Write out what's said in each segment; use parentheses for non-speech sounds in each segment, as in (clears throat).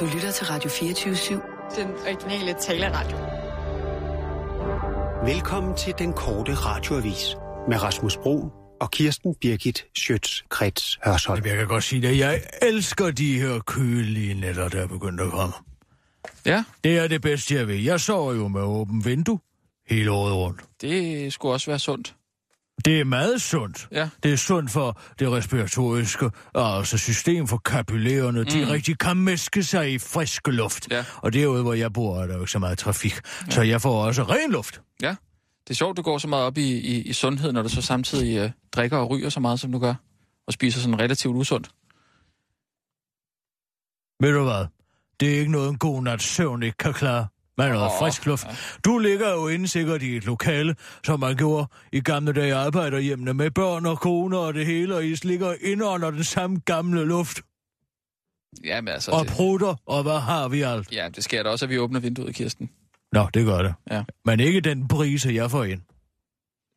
Du lytter til Radio 24-7. Den originale taleradio. Velkommen til den korte radioavis med Rasmus Bro og Kirsten Birgit Schøtz-Krets Hørsholm. Jeg kan godt sige det. Jeg elsker de her kølige nætter, der er begyndt at komme. Ja, Det er det bedste, jeg ved. Jeg sover jo med åben vindue hele året rundt. det skulle også være sundt. Det er meget sundt. Ja. Det er sundt for det respiratoriske, altså system for kapillærerne. Mm. De rigtig kan mæske sig i frisk luft. Ja. Og derude, hvor jeg bor, er der jo ikke så meget trafik. Ja. Så jeg får også ren luft. Ja, det er sjovt, du går så meget op i, i, i sundhed, når du så samtidig øh, drikker og ryger så meget, som du gør. Og spiser sådan relativt usundt. Ved du hvad? Det er ikke noget, en god nat søvn ikke kan klare. Med noget Åh, frisk luft. Du ligger jo inde sikkert i et lokale, som man gjorde i gamle dage arbejderhjemmene med børn og koner og det hele, og I ligger inde under den samme gamle luft. Ja, men altså... Og Det, prutter, og hvad har vi alt? ja, det sker da også, at vi åbner vinduet, Kirsten. Nå, det gør det. Ja. Men ikke den brise, jeg får ind.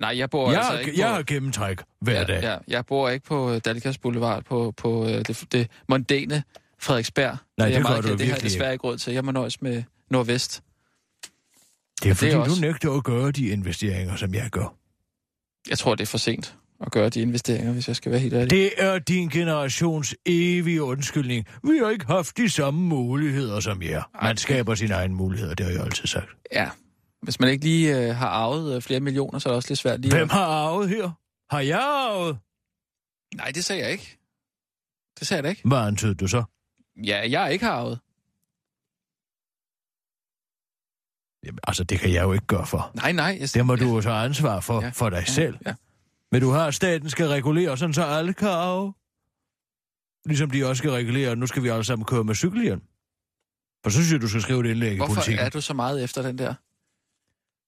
Nej, jeg bor Jeg, altså ikke jeg på... har gennemtræk hver ja, dag. Ja, jeg bor ikke på øh, Dalgas Boulevard, på, på øh, det, det mondæne Frederiksberg. Nej, er det gør meget du kendt. Det har jeg virkelig desværre ikke råd til. Jeg må nøjes med Nordvest. Det er fordi, det er du også- nægter at gøre de investeringer, som jeg gør. Jeg tror, det er for sent at gøre de investeringer, hvis jeg skal være helt ærlig. Det er din generations evige undskyldning. Vi har ikke haft de samme muligheder som jer. Man skaber sine egne muligheder, det har jeg altid sagt. Ja. Hvis man ikke lige øh, har arvet øh, flere millioner, så er det også lidt svært lige... at- Hvem har arvet her? Har jeg arvet? Nej, det sagde jeg ikke. Det sagde jeg da ikke. Hvad antydede du så? Ja, jeg har ikke har arvet. Jamen, altså, det kan jeg jo ikke gøre for. Nej, nej. Jeg... Det må du jo tage ansvar for, Ja, for dig selv. Ja. Men du har, at staten skal regulere, sådan så alle kan arve. Ligesom de også skal regulere, nu skal vi alle sammen køre med cykelhjelm. For så synes jeg, du skal skrive et indlæg i Hvorfor politikken. er du så meget efter den der?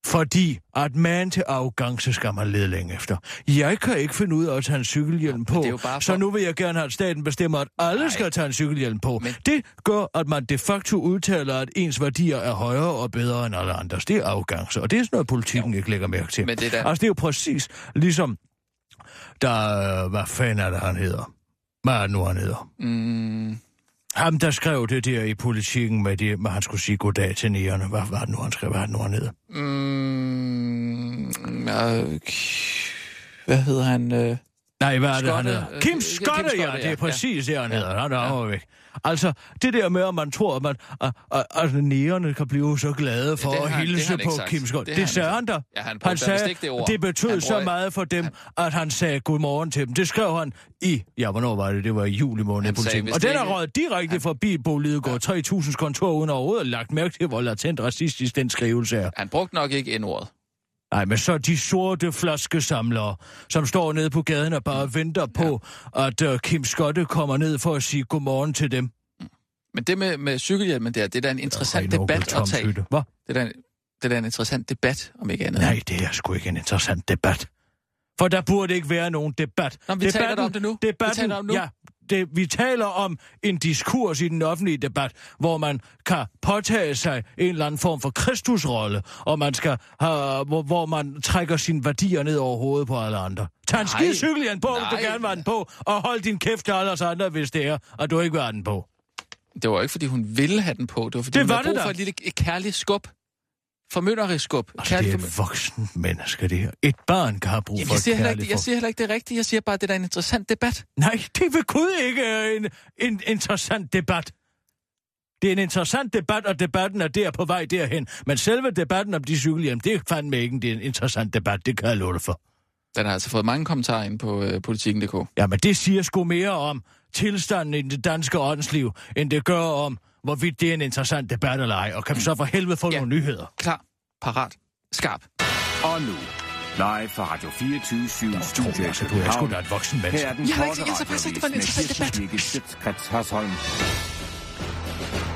Fordi at man til arrogance skal man lede længe efter. Jeg kan ikke finde ud af at tage en cykelhjelm på, jo bare for- så nu vil jeg gerne have, at staten bestemmer, at alle Nej. skal tage en cykelhjelm på. Men- Det gør, at man de facto udtaler, at ens værdier er højere og bedre end alle andres. Det er arrogance, og det er sådan noget, politikken ikke lægger mærke til. Men det er da- Altså, det er jo præcis ligesom, der, hvad fanden er det, han hedder? Hvad er det nu, han hedder? Mm, Ham, der skrev det der i politikken med det, med han skulle sige goddag til nægerne. Hvad var det nu, han skrev? Hvad er det nu, han hedder? mm, øh, hvad hedder han? Øh? Nej, hvad er det, han Skotte, hedder? Kim Kim Skotte, Skotte, ja, det er ja. præcis det, han Ja. hedder. Han er Ja. væk. Altså, det der med, at man tror, at, man, at, at, at nægerne kan blive så glade for det at han- hilse han på sagt. Kim Skotte. Det Det, han sagde han da. Ja, han han sagde, ikke det ord. det betød Han så meget for dem, at han sagde godmorgen til dem. Det skrev han i, ja, hvornår var det? Det var i juli måned Han sagde Og den er røget direkte forbi Bo Lidegaard 3000 kontor, uden overhovedet lagt mærke til, hvor latent racistisk den skrivelse er. Han brugte nok ikke N-ordet. Nej, men så de sorte flaskesamlere, som står nede på gaden og bare venter på, at uh, Kim Skotte kommer ned for at sige godmorgen til dem. Men det med, med cykelhjelmen der, det er da en interessant onkel debat at tage. Hvad? Det er, da en, det er da en interessant debat, om ikke andet. Nej, det er sgu ikke en interessant debat. For der burde ikke være nogen debat. Nå, vi taler da om det nu. Vi Debatten, taler om nu. Ja, det, vi taler om en diskurs i den offentlige debat, hvor man kan påtage sig en eller anden form for kristusrolle, og man skal have, hvor, hvor man trækker sine værdier ned over hovedet på alle andre. Tag en skide cykelhjelm på, hvis du gerne vil den på, og hold din kæft til alle os andre, hvis det er, og du ikke vil den på. Det var ikke, fordi hun ville have den på. Det var, fordi Det hun var havde det brug da. for et lille et kærligt skub. Formynderisk skub. Altså, det er et voksen menneske, det her. Et barn kan have brug Jamen, for jeg, siger heller ikke, jeg siger heller ikke det rigtige. Jeg siger bare, at det er en interessant debat. Nej, det vil Gud ikke er en, en interessant debat. Det er en interessant debat, og debatten er der på vej derhen. Men selve debatten om de cykelhjelm, det er fandme ikke det er en interessant debat, det kan jeg love for. Den har altså fået mange kommentarer ind på øh, politikken.dk. Ja, men det siger sgu mere om tilstanden i det danske åndsliv, end det gør om, hvorvidt det er en interessant debat eller ej. Og kan vi så for helvede få ja. nogle nyheder? Klar, parat, skarp. Og nu, live fra Radio 24 7 Studio i Altså, du er sgu da København. et voksen Her menneske. er den Jeg korte ikke- jeg har bare sagt, det var en radioavis med.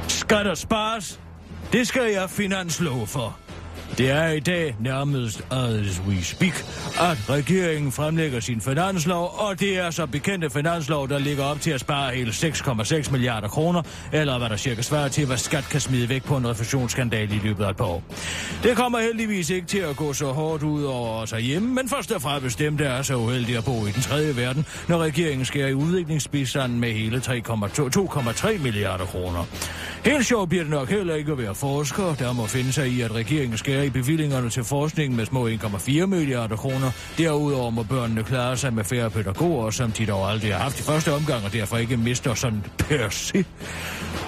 Skal der spares? Det skal jeg finanslove for. Det er i dag nærmest as we speak, at regeringen fremlægger sin finanslov, og det er så bekendte finanslov, der ligger op til at spare hele 6,6 milliarder kroner, eller hvad der cirka svarer til, hvad skat kan smide væk på en refusionsskandal i løbet af et par år. Det kommer heldigvis ikke til at gå så hårdt ud over os herhjemme, men først og fremmest dem, der er så uheldige at bo i den tredje verden, når regeringen skærer i udviklingsbistanden med hele 2,3 milliarder kroner. Helt sjovt bliver det nok heller ikke at være forsker, der må finde sig i, at regeringen skærer i bevillingerne til forskning med små 1,4 milliarder kroner. Derudover må børnene klare sig med færre pædagoger, som de dog aldrig har haft i første omgang, og derfor ikke mister sådan per se.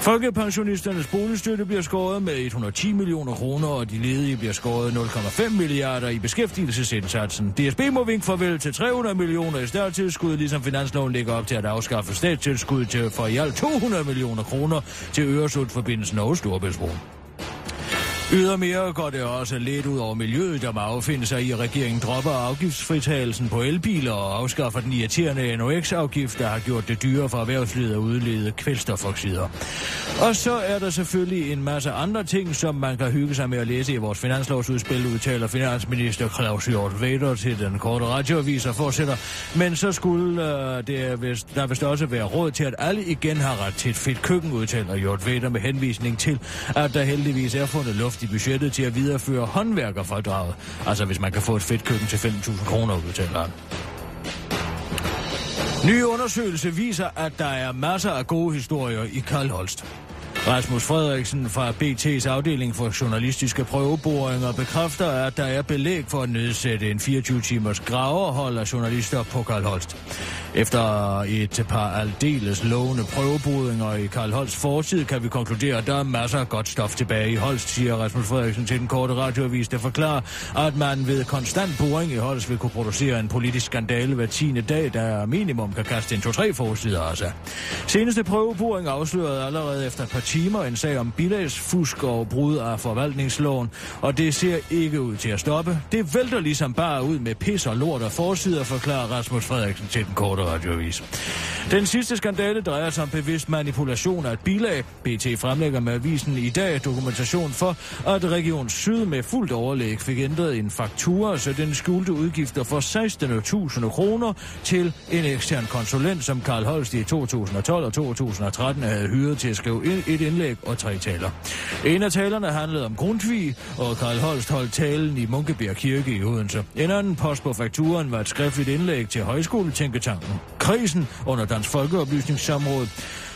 Folkepensionisternes boligstøtte bliver skåret med 110 millioner kroner, og de ledige bliver skåret 0,5 milliarder i beskæftigelsesindsatsen. DSB må vinke farvel til 300 millioner i starttilskud, ligesom finansloven ligger op til at afskaffe statstilskud til for i alt 200 millioner kroner til Øresundforbindelsen og Storbæltsbroen. Ydermere går det også lidt ud over miljøet, der må affinde sig i, at regeringen dropper afgiftsfritagelsen på elbiler og afskaffer den irriterende NOx-afgift, der har gjort det dyrere for erhvervslivet at udlede kvælstofoxider. Og så er der selvfølgelig en masse andre ting, som man kan hygge sig med at læse i vores finanslovsudspil, udtaler finansminister Claus Hjort Vader til den korte radioavis og fortsætter. Men så skulle øh, det vist, der vist også være råd til, at alle igen har ret til et fedt køkken, udtaler Hjort Vader med henvisning til, at der heldigvis er fundet luft i budgettet til at videreføre håndværkerfordraget. Altså hvis man kan få et fedt køkken til 5.000 kroner, udtaler han. Ny undersøgelse viser, at der er masser af gode historier i Karl Holst. Rasmus Frederiksen fra BT's afdeling for journalistiske prøveboringer bekræfter, at der er belæg for at nedsætte en 24-timers graverhold af journalister på Karl Holst. Efter et par aldeles lovende prøveboringer i Karl Holst fortid, kan vi konkludere, at der er masser af godt stof tilbage i Holst, siger Rasmus Frederiksen til den korte radioavis, der forklarer, at man ved konstant boring i Holst vil kunne producere en politisk skandale hver tiende dag, der minimum kan kaste en to-tre forsider af sig. Seneste prøveboring afslørede allerede efter et par timer en sag om bilagsfusk og brud af forvaltningsloven, og det ser ikke ud til at stoppe. Det vælter ligesom bare ud med pis og lort og forsider, forklarer Rasmus Frederiksen til den korte radioavis. Den sidste skandale drejer sig om bevidst manipulation af et bilag. BT fremlægger med avisen i dag dokumentation for, at Region Syd med fuldt overlæg fik ændret en faktura, så den skjulte udgifter for 16.000 kroner til en ekstern konsulent, som Karl Holst i 2012 og 2013 havde hyret til at skrive et indlæg og tre taler. En af talerne handlede om Grundtvig, og Karl Holst holdt talen i Munkebjerg Kirke i Odense. En anden post på fakturen var et skriftligt indlæg til Højskoletænketanken. Krisen under Dansk Folkeoplysningssamråd,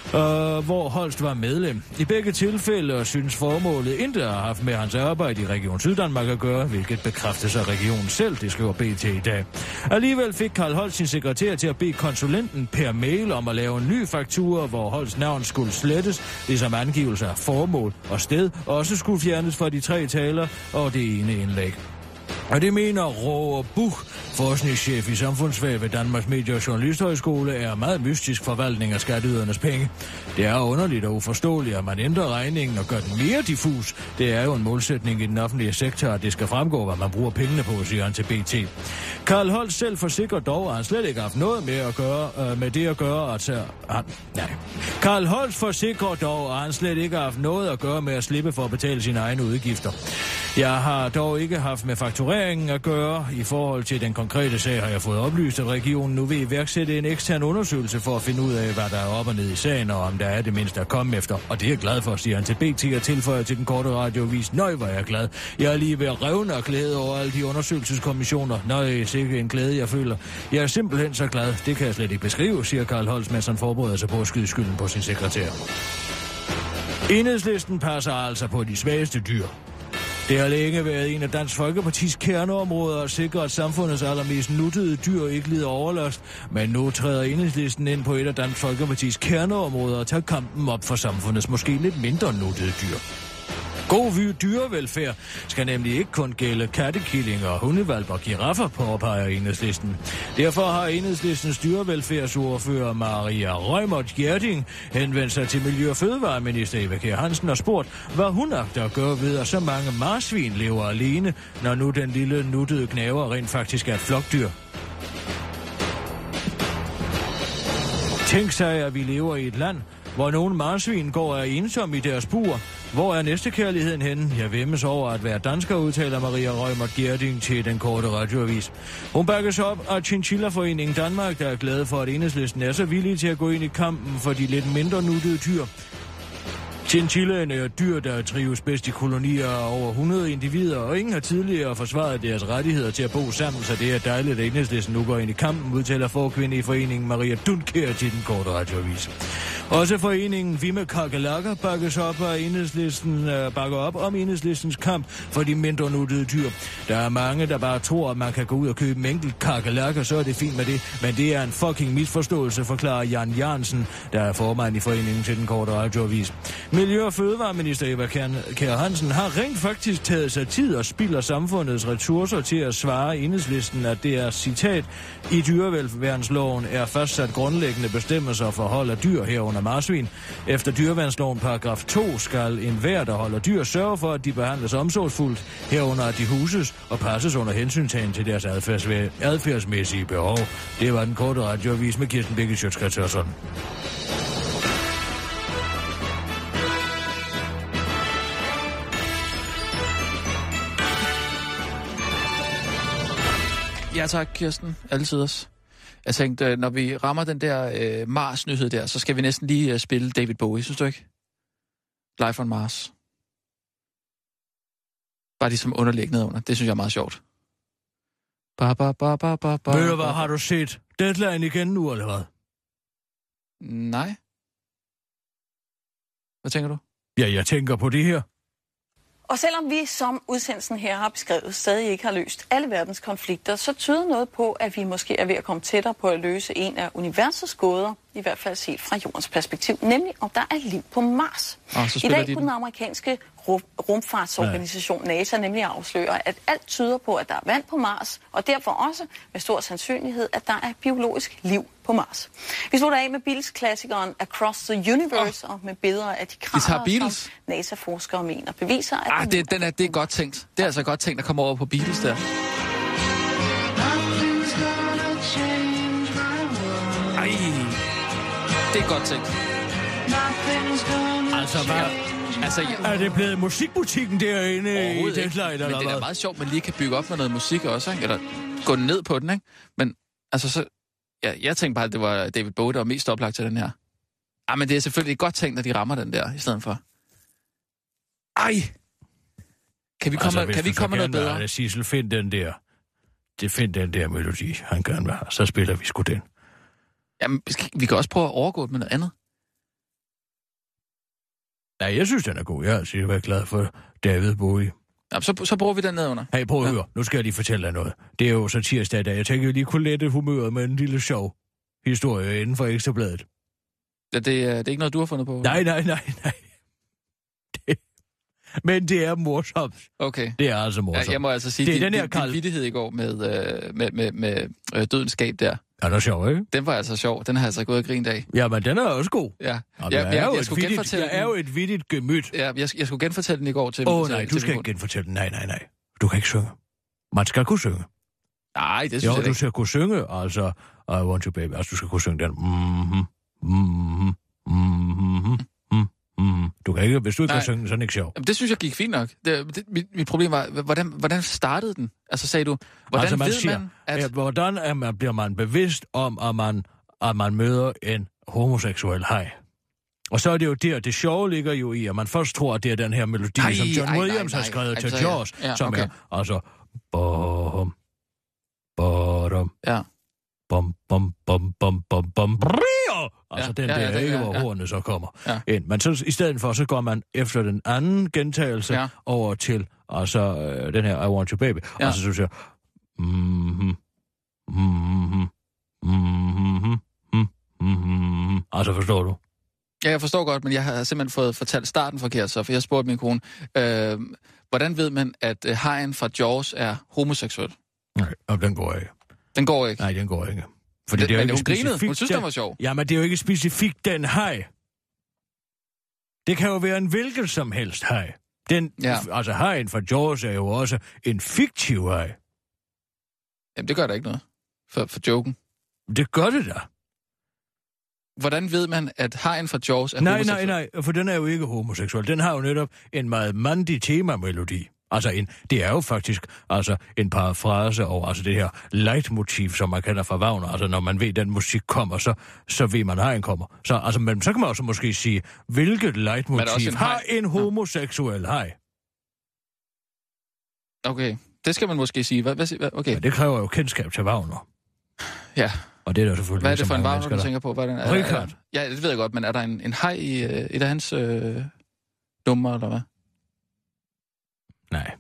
øh, hvor Holst var medlem. I begge tilfælde synes formålet intet har haft med hans arbejde i Region Syddanmark at gøre, hvilket bekræftes af regionen selv, det skriver BT i dag. Alligevel fik Karl Holst sin sekretær til at bede konsulenten per mail om at lave en ny faktura, hvor Holsts navn skulle slettes, ligesom angivelse af formål og sted også skulle fjernes fra de tre taler og det ene indlæg. Og det mener Roger Buch, forskningschef i samfundsfag ved Danmarks Medie- og Journalisthøjskole, er meget mystisk forvaltning af skatteydernes penge. Det er underligt og uforståeligt, at man ændrer regningen og gør den mere diffus. Det er jo en målsætning i den offentlige sektor, at det skal fremgå, hvad man bruger pengene på, siger han til BT. Karl Holst selv forsikrer dog, at han slet ikke har haft noget med, at gøre, øh, med det at gøre, at han, nej. Karl Holst forsikrer dog, at han slet ikke har haft noget at gøre med at slippe for at betale sine egne udgifter. Jeg har dog ikke haft med faktureringen at gøre. I forhold til den konkrete sag har jeg fået oplyst, at regionen nu vil iværksætte en ekstern undersøgelse for at finde ud af, hvad der er op og ned i sagen, og om der er det mindste at komme efter. Og det er jeg glad for, siger han til BT og tilføjer til den korte radiovis. Nøj, hvor er jeg glad. Jeg er lige ved at revne og glæde over alle de undersøgelseskommissioner. Nøj, sikke en glæde, jeg føler. Jeg er simpelthen så glad. Det kan jeg slet ikke beskrive, siger Karl Holst, mens han forbereder sig på at skyde skylden på sin sekretær. Enhedslisten passer altså på de svageste dyr. Det har længe været en af Dansk Folkepartis kerneområder at sikre, at samfundets allermest nuttede dyr ikke lider overlast, men nu træder enhedslisten ind på et af Dansk Folkepartis kerneområder og tager kampen op for samfundets måske lidt mindre nuttede dyr. God dyrevelfærd skal nemlig ikke kun gælde kattekillinger, hundevalp og giraffer, påpeger enhedslisten. Derfor har enhedslistens dyrevelfærdsordfører Maria Rømert Gjerting henvendt sig til Miljø- og Fødevareminister Eva Kjær Hansen og spurgt, hvad hun agter at gøre ved, at så mange marsvin lever alene, når nu den lille nuttede knæver rent faktisk er et flokdyr. Tænk sig, at vi lever i et land, hvor nogle marsvin går af ensom i deres bur. Hvor er næstekærligheden henne? Jeg vemmes over at være dansker, udtaler Maria Rømer Gerding til den korte radioavis. Hun bakkes op af Chinchilla-foreningen Danmark, der er glade for, at enhedslisten er så villige til at gå ind i kampen for de lidt mindre nuttede dyr. Chinchillaen er øh, dyr, der trives bedst i kolonier af over 100 individer, og ingen har tidligere forsvaret deres rettigheder til at bo sammen, så det er dejligt, at enhedslisten nu går ind i kampen, udtaler forkvinde i foreningen Maria Dundkær til den korte radioavis. Også foreningen Vime Kakelakker bakkes op af enhedslisten, øh, bakker op om enhedslistens kamp for de mindre nuttede dyr. Der er mange, der bare tror, at man kan gå ud og købe en enkelt kakelakker, så er det fint med det. Men det er en fucking misforståelse, forklarer Jan Jansen, der er formand i foreningen til den korte radioavis. Miljø- og Fødevareminister Eva Kjær- Hansen har rent faktisk taget sig tid og spilder samfundets ressourcer til at svare enhedslisten, at det er citat i dyrevelfærdsloven er fastsat grundlæggende bestemmelser for hold af dyr herunder marsvin. Efter dyreværnsloven paragraf 2 skal enhver, der holder dyr, sørge for, at de behandles omsorgsfuldt, herunder at de huses og passes under hensyntagen til deres adfærdsvæ- adfærdsmæssige behov. Det var den korte radioavis med Kirsten Birgit Sjøtskrets Ja tak, Kirsten. Altid os. Jeg tænkte, øh, når vi rammer den der øh, Mars-nyhed der, så skal vi næsten lige øh, spille David Bowie, synes du ikke? Life on Mars. Bare de som underliggende under. Det synes jeg er meget sjovt. Ba, ba, ba, ba, ba, ba, Ved du hvad, har du set Deadline igen nu, eller hvad? Nej. Hvad tænker du? Ja, jeg tænker på det her. Og selvom vi, som udsendelsen her har beskrevet, stadig ikke har løst alle verdens konflikter, så tyder noget på, at vi måske er ved at komme tættere på at løse en af universets gåder, i hvert fald set fra jordens perspektiv, nemlig om der er liv på Mars. Så I dag de kunne den. den amerikanske rum- rumfartsorganisation NASA nemlig afsløre, at alt tyder på, at der er vand på Mars, og derfor også med stor sandsynlighed, at der er biologisk liv på Mars. Vi slutter af med Beatles-klassikeren Across the Universe, og med billeder af de krater, som NASA-forskere mener beviser, at Ah, det, den er, det er godt tænkt. Det er altså godt tænkt at komme over på Beatles der. Ej, det er godt tænkt. Altså, hvad? Altså, jeg, Er det blevet musikbutikken derinde i. Deadline, eller Men det er da meget sjovt, man lige kan bygge op med noget musik også, ikke? Eller gå ned på den, ikke? Men altså så... Ja, jeg tænkte bare, at det var David Bowie, der var mest oplagt til den her. Ah, men det er selvfølgelig godt tænkt, at de rammer den der, i stedet for. Ej! Kan vi komme, altså, kan vi komme noget bedre? have Sissel, find den der. Det find den der melodi, han gerne vil have. Så spiller vi sgu den. Jamen, vi kan også prøve at overgå det med noget andet. Nej, jeg synes, den er god. Jeg har altid været glad for David Bowie. Jamen, så, så bruger vi den ned under. Hey, prøv at Ja. høre. Nu skal jeg lige fortælle dig noget. Det er jo så tirsdag i dag. Jeg tænker, jeg lige kunne lette humøret med en lille sjov historie inden for Ekstrabladet. Ja, det, er- det er ikke noget, du har fundet på? Nej, nej, nej, nej. (laughs) Det... Men det er morsomt. Okay. Det er altså Ja, morsomt. jeg må altså sige, Det er din, den her, Karl. vittighed i går med, øh, med, med, med øh, dødens skab der, Er der sjov, ikke? den var altså sjov. Den har jeg altså gået og grint af. Jamen, den er også god. Ja, Jamen, ja jeg, jeg, er jo jeg, et skulle vittigt, genfortælle jeg er jo et vittigt gemyt. Ja, jeg, jeg skulle genfortælle den i går til... Åh oh, nej, til du skal ikke genfortælle den. Nej, nej, nej. Du kan ikke synge. Man skal kunne synge. Nej, det synes Jo, jeg du ikke. skal kunne synge, altså, I want you baby. Altså, du skal kunne synge den. Mm-hmm, mm-hmm, mm-hmm, mm-hmm. Du kan ikke, hvis du ikke Nej. kan synge så er den ikke sjov. Jamen, det synes jeg gik fint nok. Det, det, mit, mit problem var, hvordan, hvordan startede den? Altså sagde du, hvordan altså, man ved siger, man, at... ja, hvordan er man, bliver man bevidst om, at man, at man møder en homoseksuel hej? Og så er det jo der, det sjove ligger jo i, at man først tror, at det er den her melodi, Ej, som John ej, Williams nej, har skrevet nej. til Altså, ja. George, Ja, som okay. er, altså, bom, bom, Ja. bom, bom, bom, bom, bom, bom, brio! Altså Ja, den ja, der, ja, det- ikke, ja, hvor ja. hornet så kommer Ja. ind. Men så i stedet for, så går man efter den anden gentagelse Ja. over til, altså øh, den her I Want You Baby. Ja. Og så synes jeg, mhm, mhm, mhm, mhm, mhm. Altså forstår du? Ja, jeg forstår godt, men jeg har simpelthen fået fortalt starten forkert, så for jeg spurgte min kone, øh, hvordan ved man, at øh, hajen fra Jaws er homoseksuel? Nej, den går ikke. Den går ikke. Nej, den går ikke. Det, er jo ikke hun grinede. Hun synes, den- den var sjov. Jamen, det er jo ikke specifikt den hej. Det kan jo være en hvilken som helst hej. Den, Ja. Altså, hajen fra Jaws er jo også en fiktiv haj. Jamen, det gør der ikke noget. For, for joken. Det gør det da. hvordan ved man, at hajen fra Jaws er Nej, homoseksuel? nej, nej, for den er jo ikke homoseksuel. Den har jo netop en meget mandig temamelodi. Altså, en, det er jo faktisk altså, en parafrase over altså det her leitmotiv, som man kender fra Wagner. Altså, når man ved, at den musik kommer, så, så ved man, at hajen kommer. Så, altså, men så kan man også måske sige, hvilket er leitmotiv en har en homoseksuel haj? Okay, det skal man måske sige. Hvad, hvad, okay, Ja, det kræver jo kendskab til Wagner. ja. Og det er der selvfølgelig Hvad er det for en Wagner, du tænker på? Hvad er den, er, Richard. Er, ja, det ved jeg godt, men er der en, en haj i øh, et af hans øh, numre, eller hvad? Nej.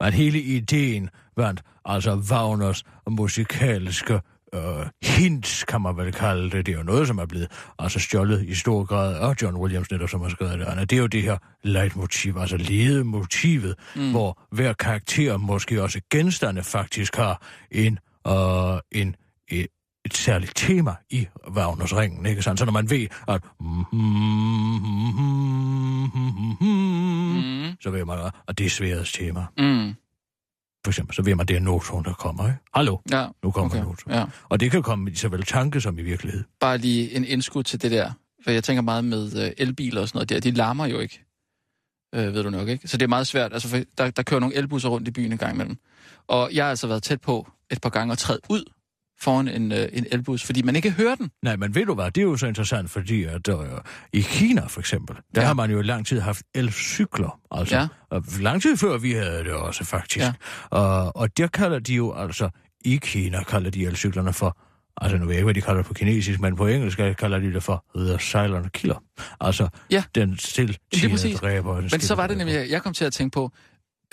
Men hele ideen vandt altså Wagners musikalske øh, hints, kan man vel kalde det. Det er jo noget, som er blevet altså stjålet i stor grad af John Williams, netop som har skrevet det. andet. Det er jo det her leitmotiv, altså ledemotivet, mm. hvor hver karakter, måske også genstande, faktisk har en, øh, en, et, et særligt tema i Wagners ringen, ikke sandt? Så når man ved, at Mm. Så ved man, at det er sværets tema. Mm. For eksempel, så ved man, det er notoen, der kommer, ikke? Hallo, Ja, nu kommer okay. notoen. Ja. Og det kan komme i såvel tanke som i virkelighed. Bare lige en indskud til det der. For jeg tænker meget med øh, elbiler og sådan noget der. De larmer jo ikke. Øh, ved du nok, ikke? Så det er meget svært. Altså, for der, der kører nogle elbusser rundt i byen en gang imellem. Og jeg har altså været tæt på et par gange at træde ud foran en, øh, en elbus, fordi man ikke hører den. Nej, men ved du hvad, det er jo så interessant, fordi at øh, i Kina for eksempel, der Ja. har man jo i lang tid haft elcykler. Altså, Ja. og lang tid før vi havde det også, faktisk. Ja. Og, og der kalder de jo altså, i Kina kalder de elcyklerne for, altså nu ved jeg ikke, hvad de kalder det på kinesisk, men på engelsk kalder de det for The Silent Killer. Altså, Ja. den præcis. dræber. Men så var det stille nemlig, jeg kom til at tænke på,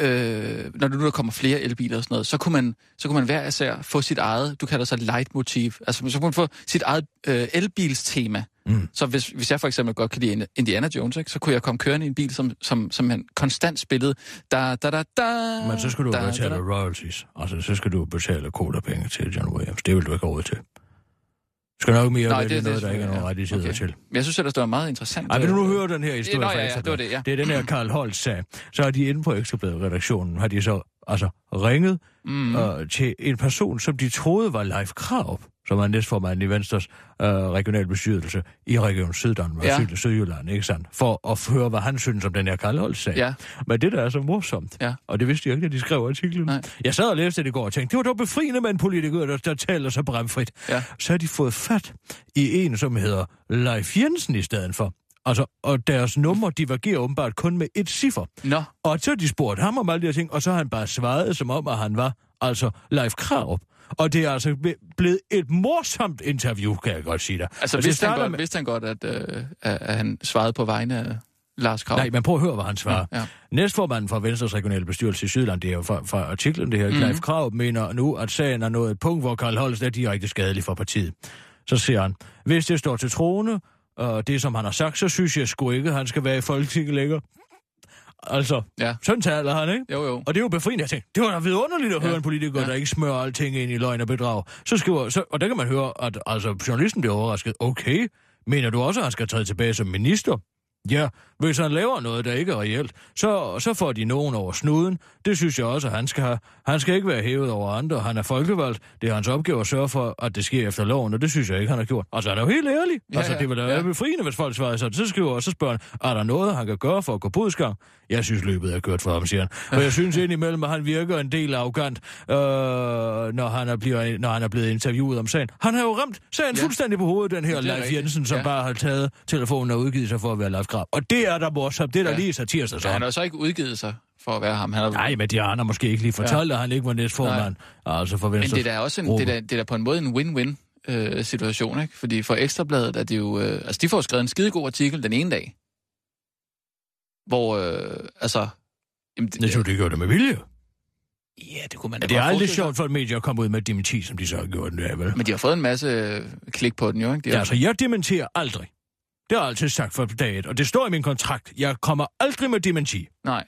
øh, når nu der kommer flere elbiler og sådan noget, så kunne man, så kunne man hver især få sit eget, du kalder det så leitmotiv, altså så kunne man få sit eget øh, elbilstema. Mm. Så hvis, hvis jeg for eksempel godt kan lide Indiana Jones, ikke, så kunne jeg komme kørende i en bil, som, som, som han konstant spillede. Da, da, da, da, Men så skal du da, betale da, da. royalties. Altså, så skal du betale kodapenge til John Williams. Det vil du ikke have råd til. Du skal nok mere Nej, vælge det- det noget, der ikke er ja. nogen rettigheder Okay. til. Men jeg synes ellers, det var meget interessant. Ej, vil du nu øh, høre den her historie Nå, fra ja, ja, det var det, ja. Det er den her (clears throat) Karl Holst sag. Så har de inde på Ekstrabladet-redaktionen, har de så altså ringet mm. øh, til en person, som de troede var Leif Kraup, som er næstformand i Venstres øh, regionalbestyrelse i Region Syddanmark, Ja. Syd, Sydjylland, ikke sandt? For at høre, hvad han synes om den her Karl sag. Ja. Men det der er så morsomt, Ja. og det vidste jeg ikke, da de skrev artiklen. Nej. Jeg sad og læste det i går og tænkte, det var dog befriende med en politiker, der, der taler så bramfrit. Ja. Så har de fået fat i en, som hedder Leif Jensen i stedet for. Altså, og deres nummer divergerer åbenbart kun med et ciffer. Nå, Og så har de spurgt ham om alle de her ting, og så har han bare svaret, som om, at han var altså Leif Krarup. Og det er altså ble- blevet et morsomt interview, kan jeg godt sige dig. altså det vidste han, godt, med- vidste han godt, at, øh, at, han svarede på vegne af Lars Krav? Nej, men prøv at høre, hvad han svarer. Ja, ja. Næstformanden fra Venstres regionale bestyrelse i Sydland, det er jo fra, fra artiklen, det her, mm. Leif Krav mener nu, at sagen er nået et punkt, hvor Karl Holst er direkte skadelig for partiet. Så siger han, hvis det står til trone, og det som han har sagt, så synes jeg sgu ikke, at han skal være i Folketinget længere. Altså, Ja. han, ikke? Jo, jo. Og det er jo befriende. Jeg tænkte, det var da vidunderligt at høre Ja. en politiker, Ja. der ikke smører alting ind i løgn og bedrag. Så skriver, så, og der kan man høre, at altså, journalisten bliver overrasket. Okay, mener du også, at han skal træde tilbage som minister? Ja, hvis han laver noget, der ikke er reelt, så, så får de nogen over snuden. Det synes jeg også, at han skal have. Han skal ikke være hævet over andre. Han er folkevalgt. Det er hans opgave at sørge for, at det sker efter loven, og det synes jeg ikke, han har gjort. Altså, han er jo helt ærlig. Ja, altså, det vil da ja. være befriende, hvis folk svarer sådan. Så skriver jeg, så spørger han, er der noget, han kan gøre for at gå bodsgang? Jeg synes, løbet er kørt for ham, siger han. Og jeg synes indimellem, at han virker en del arrogant, øh, når, han er blevet, når han er blevet interviewet om sagen. Han har jo ramt sagen Ja. fuldstændig på hovedet, den her er Leif. Jensen, som ja. bare har taget telefonen og udgivet sig for at være Leif Grab. Og det er der morsomt. Det er der Ja. ja. lige Så han har så ikke udgivet sig for at være ham. Han har, Nej, men de andre måske ikke lige fortalt, ja. at han ikke var næstformand. Altså for men Venstre. det er da også en, det er, da- det er da på en måde en win-win øh, situation, ikke? Fordi for Ekstrabladet er det jo... Øh, altså, de får skrevet en skidegod artikel den ene dag, hvor, øh, altså... Jamen, Jeg tror, de gjorde det med vilje. Ja, det kunne man Ja, da det er aldrig sjovt for et medie at komme ud med dementi, som de så har gjort det, er, vel? Men de har fået en masse øh, klik på den jo, ikke? De Ja, har, altså, jeg dementerer aldrig. Det har jeg altid sagt for dag et, og det står i min kontrakt. Jeg kommer aldrig med dementi. Nej.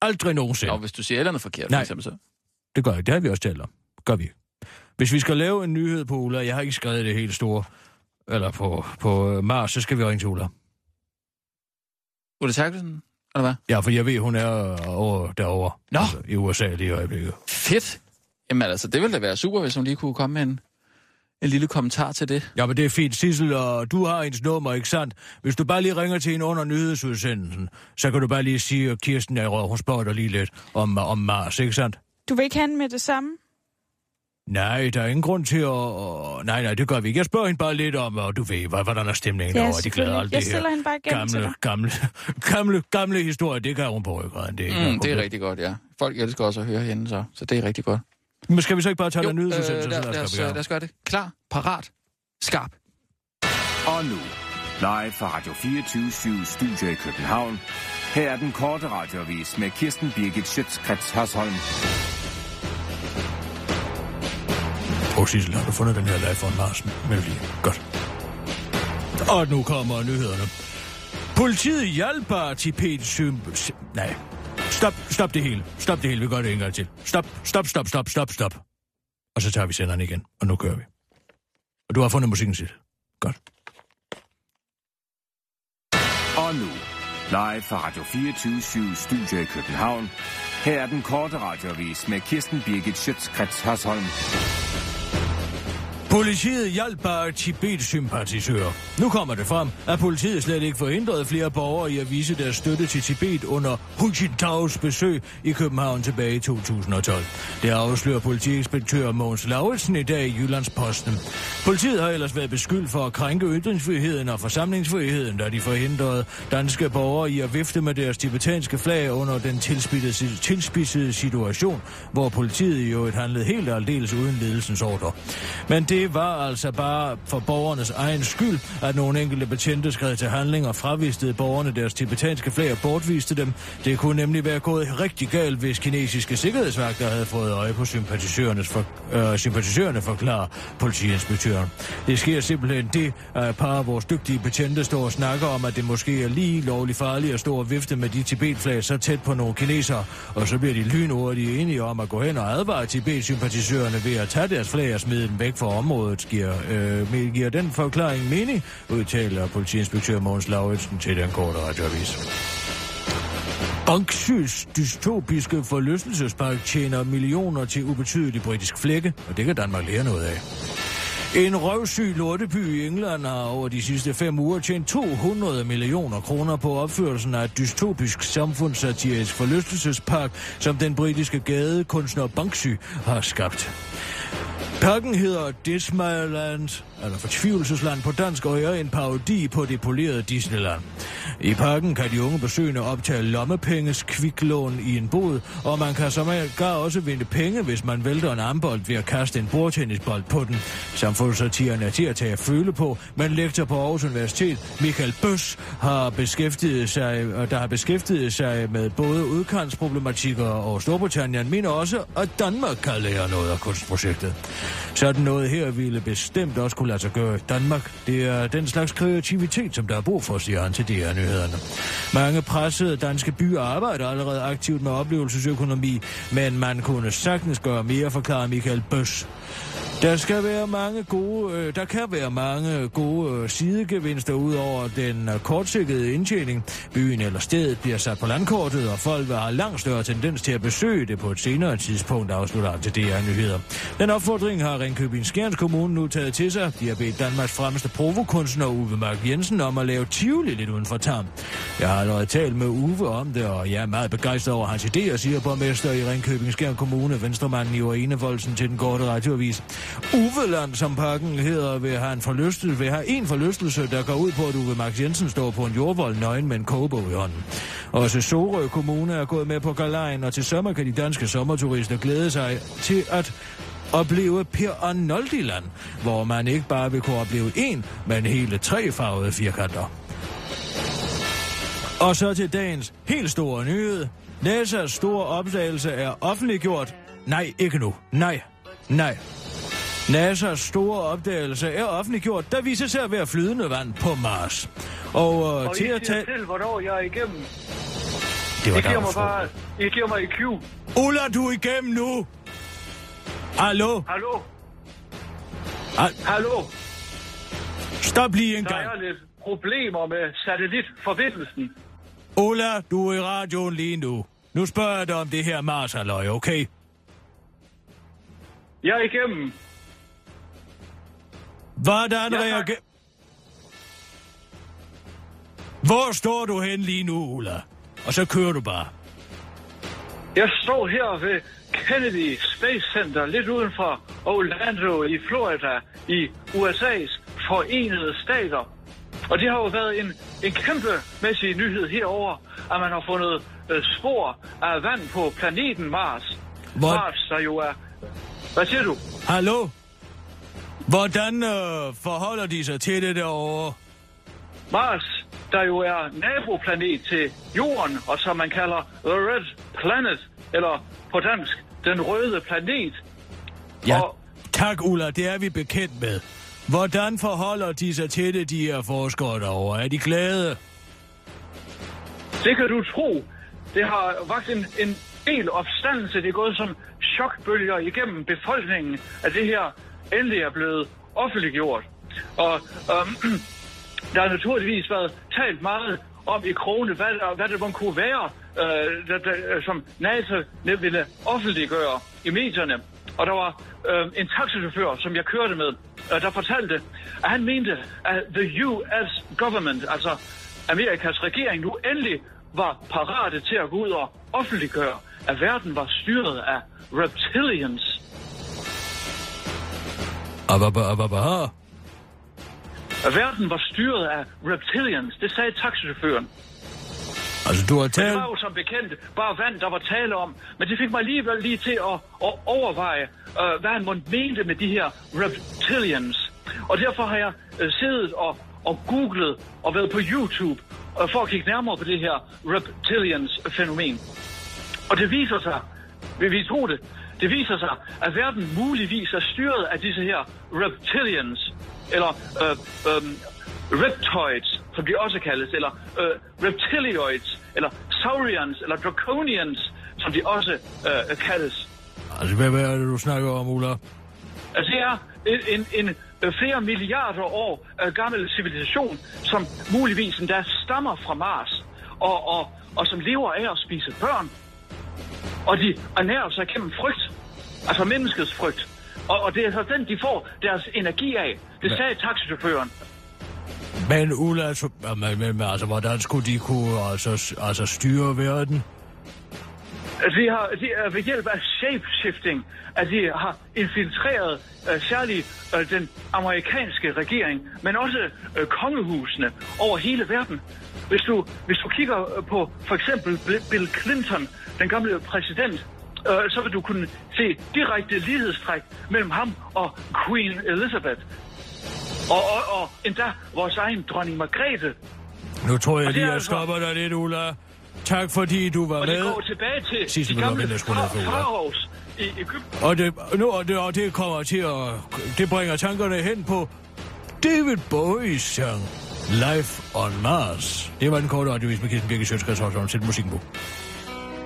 Aldrig nogensinde. Og hvis du siger et eller andet forkert, for Nej. eksempel så... Det gør jeg. Det har vi også talt om. Gør vi. Hvis vi skal lave en nyhed på Ulla, jeg har ikke skrevet det helt store, eller på, på øh, Mars, så skal vi ringe til Ulla. Ulla Terkelsen, eller hvad? Ja, for jeg ved, hun er over derovre. Nå. Altså, I USA lige i øjeblikket. Fedt! Jamen altså, det ville da være super, hvis hun lige kunne komme med en, en lille kommentar til det. Ja, men det er fint, Sissel, og du har ens nummer, ikke sandt? Hvis du bare lige ringer til en under nyhedsudsendelsen, så kan du bare lige sige, at Kirsten er i røv, hun spørger dig lige lidt om, om Mars, ikke sandt? Du vil ikke have med det samme? Nej, der er ingen grund til at... Nej, nej, det gør vi ikke. Jeg spørger hende bare lidt om, og du ved, hvad- hvordan er stemningen Ja, over. De glæder alt Jeg det stiller her hende bare (laughs) gamle, gamle, gamle, gamle historie. Det kan hun på ryggraden. Det er, Mm, det er rigtig godt, ja. Folk elsker også at høre hende, så, så det er rigtig godt. Men skal vi så ikke bare tage Jo, den nyhedsudsendelse, øh, så lad, lad lad, os øh, lad os gøre det. Klar, parat, skarp. Og nu, live fra Radio 24 Studio i København. Her er den korte radiovis med Kirsten Birgit Schøtzgrads Hasholm. Prøv, Sissel, har du fundet den her live for Marsen? Melodi. Godt. Og nu kommer nyhederne. Politiet hjælper Tibet sym... sy- Nej. Stop, stop det hele. Stop det hele. Vi gør det en gang til. Stop, stop, stop, stop, stop, stop. Og så tager vi senderen igen, og nu kører vi. Og du har fundet musikken sit. Godt. Og nu, live fra Radio 24 Studio i København. Her er den korte radiovis med Kirsten Birgit Schøtzgrads Hasholm. Politiet hjalp bare Tibet-sympatisører. Nu kommer det frem, at politiet slet ikke forhindrede flere borgere i at vise deres støtte til Tibet under Hu Jintaos besøg i København tilbage i 2012. Det afslører politiinspektør Mogens Lauritsen i dag i Jyllandsposten. Politiet har ellers været beskyldt for at krænke ytringsfriheden og forsamlingsfriheden, da de forhindrede danske borgere i at vifte med deres tibetanske flag under den tilspidsede, tilspidsede situation, hvor politiet jo et handlede helt og aldeles uden ledelsens ordre. Men det var altså bare for borgernes egen skyld, at nogle enkelte betjente skred til handling og fravistede borgerne deres tibetanske flag og bortviste dem. Det kunne nemlig være gået rigtig galt, hvis kinesiske sikkerhedsvagter havde fået øje på sympatisørernes for, øh, sympatisørerne, forklarer politiinspektøren. Det sker simpelthen det, at et par af vores dygtige betjente står og snakker om, at det måske er lige lovligt farligt at stå og vifte med de Tibet-flag så tæt på nogle kinesere, og så bliver de lynhurtigt enige om at gå hen og advare Tibet-sympatisørerne ved at tage deres flag og smide dem væk fra området. Giver, øh, men giver den forklaring mening, udtaler politiinspektør Mogens Lauritsen til den korte radioavis. Banksys dystopiske forlystelsespark tjener millioner til ubetydelig britisk flække, og det kan Danmark lære noget af. En røvsyg lorteby i England har over de sidste fem uger tjent 200 millioner kroner på opførelsen af et dystopisk samfundssatirisk forlystelsespark, som den britiske gadekunstner Banksy har skabt. Parken hedder Disneyland, eller Fortvivlelsesland på dansk, og er en parodi på det polerede Disneyland. I parken kan de unge besøgende optage lommepenges kviklån i en bod, og man kan som gar også vinde penge, hvis man vælter en armbold ved at kaste en bordtennisbold på den. Samfundssatiren er til at tage føle på, men lektor på Aarhus Universitet, Michael Bøs, har beskæftiget sig, og der har beskæftiget sig med både udkantsproblematikker og Storbritannien, men også, at Danmark kan lære noget af kunstprojektet. Sådan noget her ville bestemt også kunne lade sig gøre i Danmark. Det er den slags kreativitet, som der er brug for, siger han til DR Nyhederne. Mange pressede danske byer arbejder allerede aktivt med oplevelsesøkonomi, men man kunne sagtens gøre mere, forklarer Michael Bøs. Der skal være mange gode, øh, der kan være mange gode øh, sidegevinster ud over den øh, kortsigtede indtjening. Byen eller stedet bliver sat på landkortet, og folk vil have langt større tendens til at besøge det på et senere tidspunkt, afslutter han til DR Nyheder. Den opfordring har Ringkøbing Skjerns Kommune nu taget til sig. De har bedt Danmarks fremmeste provokunstner Uwe Mark Jensen om at lave Tivoli lidt uden for Tarm. Jeg har allerede talt med Uwe om det, og jeg er meget begejstret over hans idéer, siger borgmester i Ringkøbing Skjern Kommune, venstremanden i Enevoldsen til den korte radioavis. Uveland, som pakken hedder, vil have en forlystelse, vil have en forlystelse, der går ud på, at Uwe Max Jensen står på en jordvold nøgen med en kogebog i hånden. Også Sorø Kommune er gået med på galejen, og til sommer kan de danske sommerturister glæde sig til at opleve Per Arnoldiland, hvor man ikke bare vil kunne opleve en, men hele tre farvede firkanter. Og så til dagens helt store nyhed. NASA's store opdagelse er offentliggjort. Nej, ikke nu. Nej, nej. NASA's store opdagelse er offentliggjort, der viser sig at være flydende vand på Mars. Og, øh, Og til at tage... selv, hvornår jeg er igennem. Det var I giver mig bare... I giver mig i Q. Ulla, du er igennem nu! Hallo? Hallo? Al- Hallo? Stop lige en Der gang. er lidt problemer med satellitforbindelsen. Ulla, du er i radioen lige nu. Nu spørger jeg dig om det her mars okay? Jeg er igennem. Hvordan Ja, reagerer... Hvor står du hen lige nu, Ulla? Og så kører du bare. Jeg står her ved Kennedy Space Center, lidt uden for Orlando i Florida, i USA's forenede stater. Og det har jo været en, en kæmpemæssig nyhed herover, at man har fundet øh, spor af vand på planeten Mars. Hvor- Mars, der jo er... Hvad siger du? Hallo? Hvordan øh, forholder de sig til det derovre? Mars, der jo er naboplanet til Jorden, og som man kalder The Red Planet, eller på dansk, den røde planet. Ja, Og- tak Ulla, det er vi bekendt med. Hvordan forholder de sig til det, de her forskere derovre? Er de glade? Det kan du tro. Det har vagt en, en del opstandelse. Det er gået som chokbølger igennem befolkningen, at det her endelig er blevet offentliggjort. Og øhm, (clears throat) der har naturligvis været talt meget om i krone, hvad, hvad det man kunne være, øh, der, der, som NATO ville offentliggøre i medierne. Og der var øh, en taxichauffør, som jeg kørte med, øh, der fortalte, at han mente, at the US government, altså Amerikas regering, nu endelig var parate til at gå ud og offentliggøre, at verden var styret af reptilians. Ababa, ababa. Verden var styret af reptilians, det sagde taxichaufføren. Altså, du har Det talt... var jo som bekendt bare vand, der var tale om. Men det fik mig alligevel lige til at, at overveje, øh, hvad han måtte mente med de her reptilians. Og derfor har jeg øh, siddet og, og googlet og været på YouTube øh, for at kigge nærmere på det her reptilians-fænomen. Og det viser sig, vil vi tro det, det viser sig, at verden muligvis er styret af disse her reptilians, eller øh, øh, reptoids, som de også kaldes, eller øh, reptilioids, eller saurians, eller draconians, som de også øh, kaldes. Altså, hvad, hvad er det, du snakker om, Ulla? Altså, det er en, en, en øh, flere milliarder år øh, gammel civilisation, som muligvis endda stammer fra Mars, og, og, og som lever af at spise børn. Og de ernærer sig gennem frygt, altså menneskets frygt. Og, og det er så den, de får deres energi af. Det sagde taxichaufføren. Men Ulla, altså, men, men, altså, hvordan skulle de kunne altså, altså styre verden? De har de er ved hjælp af shapeshifting, at de har infiltreret uh, særligt uh, den amerikanske regering, men også uh, kongehusene over hele verden. Hvis du, hvis du kigger øh, på for eksempel Bill Clinton, den gamle præsident, uh, så vil du kunne se direkte lighedstræk mellem ham og Queen Elizabeth. Og, og, og endda vores egen dronning Margrethe. Nu tror jeg lige, jeg stopper dig lidt, Ulla. Tak fordi du var Og det med. går tilbage til Sidste de gamle faraos i Ægypten. Og det, nu, og det, og det kommer til at... Det bringer tankerne hen på David Bowies sang Life on Mars. Det var den korte radiovis med Kirsten Birke Sjøtskreds Højsson til musikken på.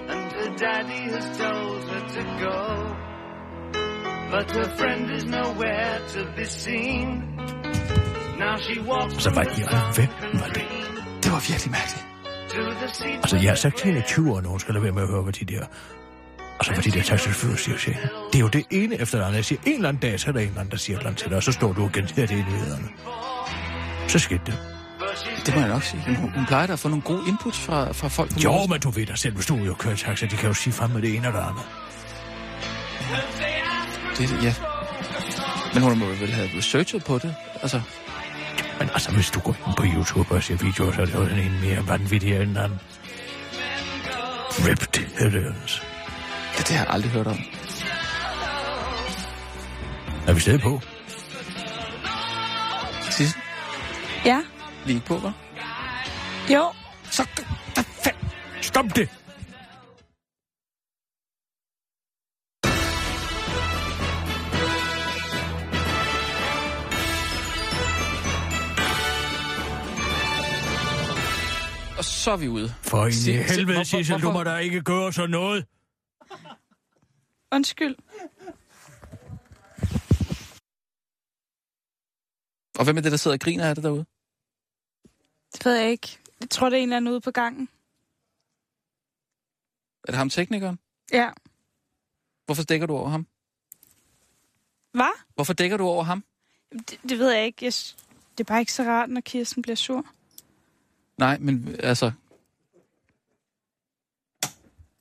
and her daddy has told her to go. But her friend is nowhere to be seen. Now she walks the i alverden sunken var det? Det var virkelig mærkeligt. Altså, jeg har sagt til hende i 20 år, hun skal lade være med at høre, hvad de der... Altså, hvad de der taxichauffører siger til hende. Det er jo det ene efter det andet. Jeg siger, en eller anden dag, så er der en eller anden, der siger et eller andet til dig, og så står du og gentager det i nyhederne. Så skete det. Det må jeg nok sige. Hun, hun plejer da at få nogle gode inputs fra, fra folk. Jo, Mors. men du ved da selv, hvis du jo kører taxa, de kan jo sige frem med det ene og det andet. Det, det, ja. Men hun må vel have researchet på det. Altså, Men altså, hvis du går ind på YouTube og ser videoer, så er det jo den ene mere vanvittig end den anden. Reptilians. det, det har jeg aldrig hørt om. Er vi stadig på? Sidst Ja. lige på, hva'? Jo. Så, da, fand, stop det! Og så er vi ude. For i helvede, Sissel, du må da ikke gøre sådan noget. Undskyld. Og hvem er det, der sidder og griner af det derude? Det ved jeg ikke. Jeg tror, det er en eller anden ude på gangen. Er det ham teknikeren? Ja. Hvorfor dækker du over ham? Hvad? Hvorfor dækker du over ham? Det, det ved jeg ikke. Jeg, det er bare ikke så rart, når Kirsten bliver sur. Nej, men altså...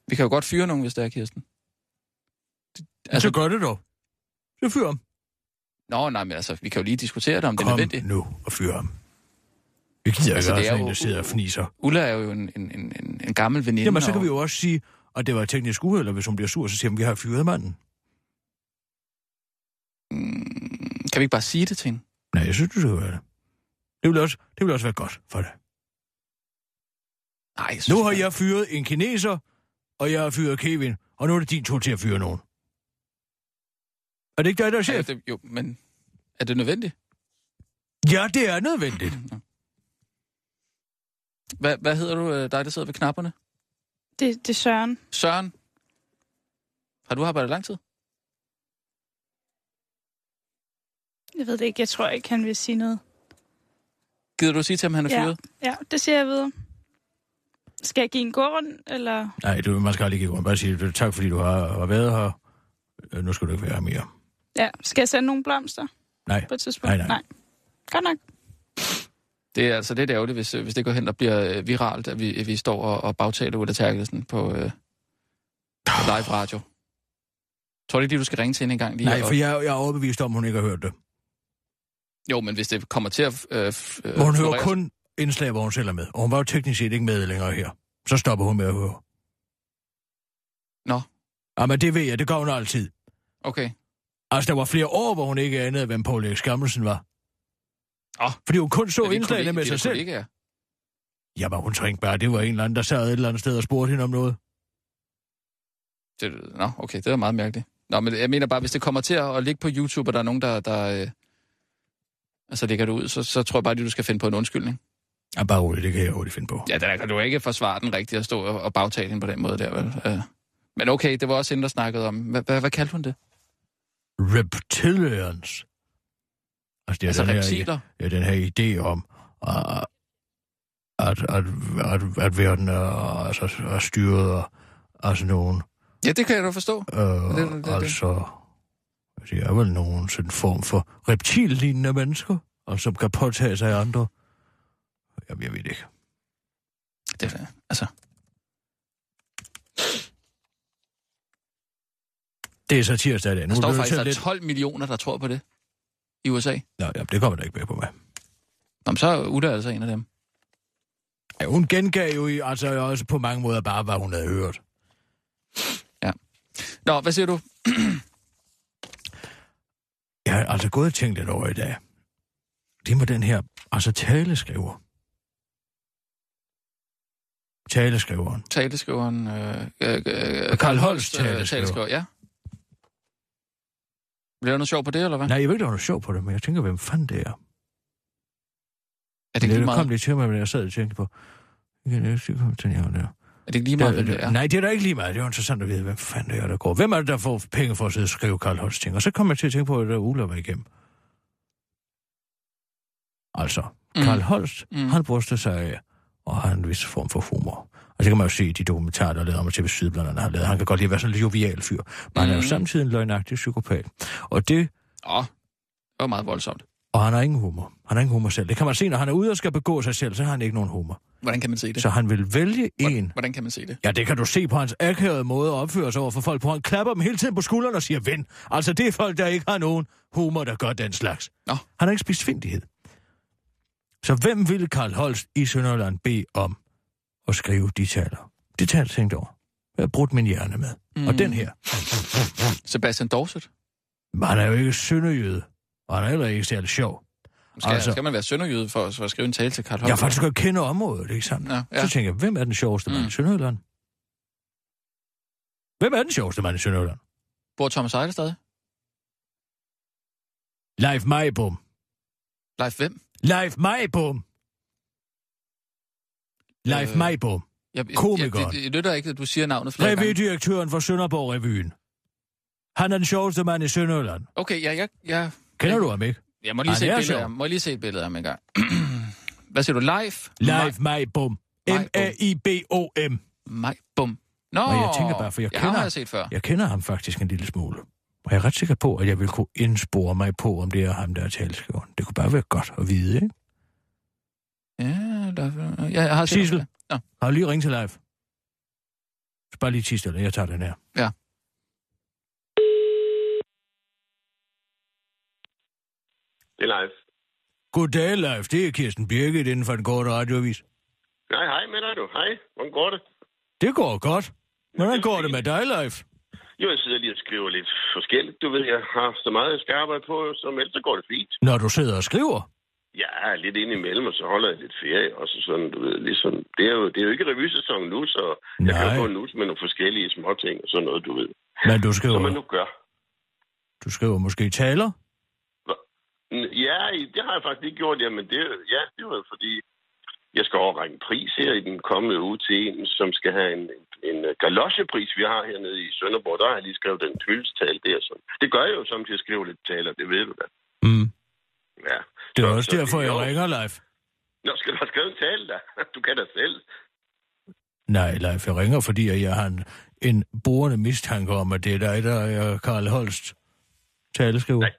Vi kan jo godt fyre nogen, hvis det er, Kirsten. Altså, Altså, så gør det dog. Så fyr ham. Nå, nej, men altså, vi kan jo lige diskutere det, om det er Kom nødvendigt. nu og fyr ham. Vi gider Altså, ikke er jo- der sidder og fniser. Ulla er jo en, en, en, en, gammel veninde. Jamen, så kan og- vi jo også sige, at det var et teknisk uheld, og hvis hun bliver sur, så siger hun, vi har fyret manden. Mm, Kan vi ikke bare sige det til hende? Nej, jeg synes, du skal gøre det. Det vil også, det vil også være godt for dig. Nej, synes Nu har jeg fyret en kineser, og jeg har fyret Kevin, og nu er det din tur til at fyre nogen. Er det ikke dig, der er Ja, chef? det, jo, men er det nødvendigt? Ja, det er nødvendigt. Hvad, hvad hedder du, øh, dig der sidder ved knapperne? Det, det er Søren. Søren? Har du arbejdet lang tid? Jeg ved det ikke. Jeg tror ikke, han vil sige noget. Gider du sige til ham, han er Ja. fyret? Ja, det siger jeg videre. Skal jeg give en gård, eller... Nej, du, man skal aldrig give rundt. Bare sige, du, tak fordi du har, har været her. Øh, Nu skal du ikke være her mere. Ja, skal jeg sende nogle blomster Nej, på et tidspunkt? Nej, nej. nej. Godt nok. Det er altså lidt ærgerligt, hvis, hvis det går hen og bliver øh, viralt, at vi, at vi står og, og bagtaler Ulla Terkelsen på, øh, på live radio. Tror du ikke lige, du skal ringe til hende en gang? Lige nej, for jeg, jeg er overbevist om, hun ikke har hørt det. Jo, men hvis det kommer til at... Øh, f- øh, Hvor hun hører kun indslag, hvor hun selv er med. Og hun var jo teknisk set ikke med længere her. Så stopper hun med at høre. Nå. Ja, men det ved jeg, det gør hun altid. Okay. Altså, der var flere år, hvor hun ikke anede, hvem Paul Erik Skammelsen var. Åh. Fordi hun kun så indslagene med det sig selv. kollegaer? Ja, men hun tænkte bare, det var en eller anden, der sad et eller andet sted og spurgte hende om noget. Det, nå, okay, det er meget mærkeligt. Nå, men jeg mener bare, hvis det kommer til at, at ligge på YouTube, og der er nogen, der, der øh, altså lægger det ud, så, så tror jeg bare, at du skal finde på en undskyldning. Ja, bare roligt, det kan jeg hurtigt finde på. Ja, der kan du ikke forsvare den rigtigt at stå og, bagtale hende på den måde der, vel? Øh. Men okay, det var også hende, der snakkede om... Hvad, kaldte hun det? Reptilians. Altså, det er Altså den her, reptiler? ja, den her idé om, at, at, at, at, at verden er, altså, er styret af altså nogen. Ja, det kan jeg da forstå. Øh, det- det- det- altså, det er vel nogen sådan form for reptillignende mennesker, og som kan påtage sig andre. Jamen, jeg ved det ikke. Det, er- altså, Det er så tirsdag i dag. Nu der står er faktisk, der er lidt... 12 millioner, der tror på det i USA. Nå, ja, det kommer der ikke med på mig. Nå, men så er Ulla altså en af dem. Ja, hun gengav jo i, altså også på mange måder bare, hvad hun havde hørt. Nå, hvad siger du? Jeg har altså gået og tænkt lidt over i dag. Det med den her, altså taleskriver. Taleskriveren. Taleskriveren... Øh, øh, øh, Carl Holst øh, taleskriver. taleskriver. Ja. Bliver der noget sjov på det, eller hvad? Nej, jeg ved ikke, om du er sjov på det, men jeg tænker, hvem fanden det er. er det Det, ikke lige det kom meget? lige til mig, men jeg sad og tænkte på... Jeg kan ikke komme til jer der. Er det ikke lige meget, hvem det er? Nej, det er da ikke lige meget. Det er jo interessant at vide, hvem fanden det er, der går. Hvem er det, der får penge for at sidde og skrive Karl Holst ting? Og så kom jeg til at tænke på, at der Ulla var igennem. Altså, Mm. Karl Holst, mm. han bryster sig af og har en vis form for humor. Og det kan man jo se i de dokumentarer, der er lavet om TV Syd, blandt andet har lavet. Han kan godt lide at være sådan en lidt jovial fyr. Men han er jo Mm. samtidig en løgnagtig psykopat. Og det Åh, det var meget voldsomt. og han har ingen humor. Han har ingen humor selv. Det kan man se, når han er ude og skal begå sig selv, så har han ikke nogen humor. Hvordan kan man se det? Så han vil vælge Hvordan, en. hvordan kan man se det? Ja, det kan du se på hans akavede måde at opføre sig over for folk på. Han klapper dem hele tiden på skuldrene og siger, ven. Altså, det er folk, der ikke har nogen humor, der gør den slags. Nå. Han har ikke spist findighed. Så hvem ville Karl Holst i Sønderland bede om at skrive de taler? De taler tænkt over. Jeg har brudt min hjerne med. Mm. Og den her. Sebastian Dorset? Men han er jo ikke sønderjyde. Og han er heller ikke særlig sjov. Skal, altså, skal man være sønderjyde for, for at skrive en tale til Karl Jeg Holst? har faktisk godt kende området, ikke sandt? Ja, Ja. Så tænker jeg, hvem er den sjoveste mand Mm. i Sønderjylland? Hvem er den sjoveste mand i Sønderjylland? Bor Thomas Eide stadig? Leif Majbom. Leif hvem? Leif Majbom. Leif Øh, Majbom. Jeg, jeg. Jeg, det, det lytter ikke, at du siger navnet flere. Revydirektøren for Sønderborg-revyen. Han er den sjoveste mand i Sønderjylland. Okay, ja, jeg, jeg, Kender du ham ikke? jeg må lige Han se et billede ham. Må jeg lige se et billede af ham en gang. (clears throat) Hvad siger du? Leif? Leif Majbom. Majbom. M-A-I-B-O-M. Maj, bum. Nå, Og jeg tænker bare, for jeg ja, kender- ham har jeg set før. Jeg kender ham faktisk en lille smule. Og jeg er ret sikker på, at jeg vil kunne indspore mig på, om det er ham, der er taleskriveren. Det kunne bare være godt at vide, ikke? Ja, der, ja jeg har Sissel. Ja. har du lige ringet til live? Bare lige tis stille, jeg tager den her. Ja. Det er live. Goddag, live. Det er Kirsten Birgit inden for den korte radioavis. Nej, hej med dig du. Hej. Hvordan går det? Det går godt. Hvordan går det med dig, live? Jo, jeg sidder lige og skriver lidt forskelligt. Du ved, jeg har så meget, jeg skal arbejde på, som ellers så går det fint. Når du sidder og skriver? Er lidt ind imellem, og så holder jeg lidt ferie. Og så sådan, du ved, ligesom, det er jo, det er jo ikke revysæson nu, så jeg kan Nej. jo en nus med nogle forskellige småting og sådan noget, du ved. Men du Som man skriver, nu gør. du skriver måske taler? Ja, det har jeg faktisk ikke gjort, jamen det, ja, det var fordi, jeg skal overrække en pris her i den kommende uge til en, som skal have en, en, en galosjepris, vi har hernede i Sønderborg. Der har jeg lige skrevet den hyldestal der. Så. Det gør jeg jo som til at skrive lidt taler, det ved du da. Mm. Ja. Det er Så- også så derfor, er jeg ringer live. Nå, skal du have skrevet en tale da? (laughs) Du kan da selv. Nej, live, jeg ringer, fordi jeg har en, en borende mistanke om, at det er dig, der er Karl Holst taleskriver. Nej.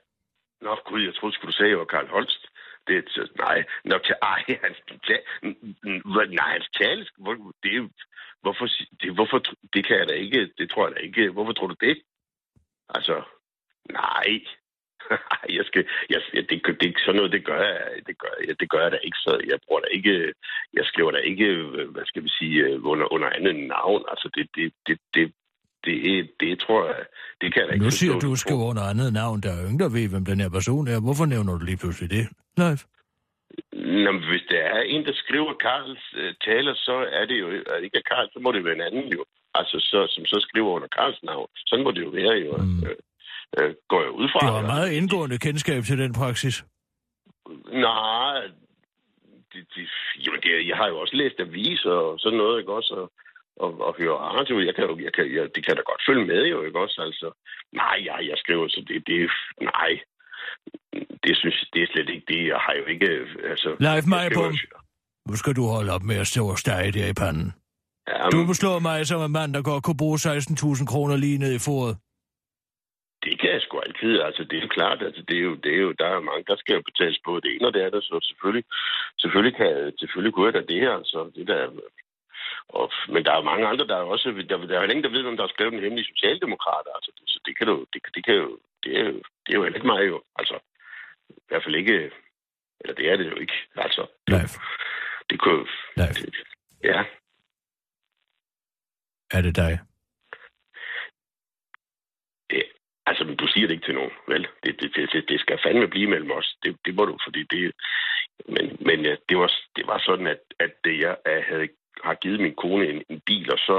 Nå, gud, jeg troede, skulle du sige, at jeg var Karl Holst. Det er, så- nej, nå, til, ej, hans, ta- nej, hans tale, hvor- det hvorfor, det, hvorfor, det kan jeg da ikke, det tror jeg da ikke, hvorfor tror du det? Altså, nej, (laughs) jeg skal, jeg, det, det, sådan noget, det gør jeg, det gør, jeg, det gør jeg da ikke, så jeg bruger da ikke, jeg skriver da ikke, øh, hvad skal vi sige, øh, under, under andet navn, altså det, det, det, det, det, det tror jeg, det kan jeg da ikke Nu siger du, du du skriver under andet navn. Der er der ved, hvem den her person er. Hvorfor nævner du lige pludselig det live? Nå, men hvis der er en, der skriver Karls øh, taler, så er det jo er det ikke Karl, så må det være en anden jo. Altså, så, som så skriver under Karls navn. Sådan må det jo være jo. Mm. Øh, øh, går jeg ud fra. Du har meget indgående kendskab til den praksis. Nej, det, det, jamen det, jeg har jo også læst aviser og sådan noget, ikke også? Og, og, og høre radio. Jeg kan jo, jeg kan, jeg, det kan da godt følge med jo, ikke også? Altså, nej, jeg, jeg skriver, så det, det, nej. Det synes jeg, det er slet ikke det. Jeg har jo ikke, altså... Jeg mig på. Nu skal du holde op med at stå og stege der i panden. Jamen, Du beslår mig som en mand, der godt kunne bruge 16.000 kroner lige ned i foret. Det kan jeg sgu altid. Altså, det er klart. Altså, det er jo, det er jo, der er mange, der skal jo betales på det ene og det andet. Så selvfølgelig, selvfølgelig, kan, selvfølgelig kunne jeg da det her. Altså, det der, og, men der er jo mange andre, der er også... Der, der er ingen, der ved, hvem der har skrevet den hemmelige socialdemokrater. Altså, det, så det kan du... Det, det kan jo... Det er, jo, det er jo heller ikke mig jo. Altså, i hvert fald ikke... Eller det er det jo ikke. Altså, Live. det kunne. Live. Det, ja. Er det dig? det, altså, men du siger det ikke til nogen, vel? Det, det, det, det, det skal fandme blive mellem os. Det, det må du, fordi det... Men, men ja, det, var, det var sådan, at, at det, jeg jeg havde har givet min kone en, en bil, og så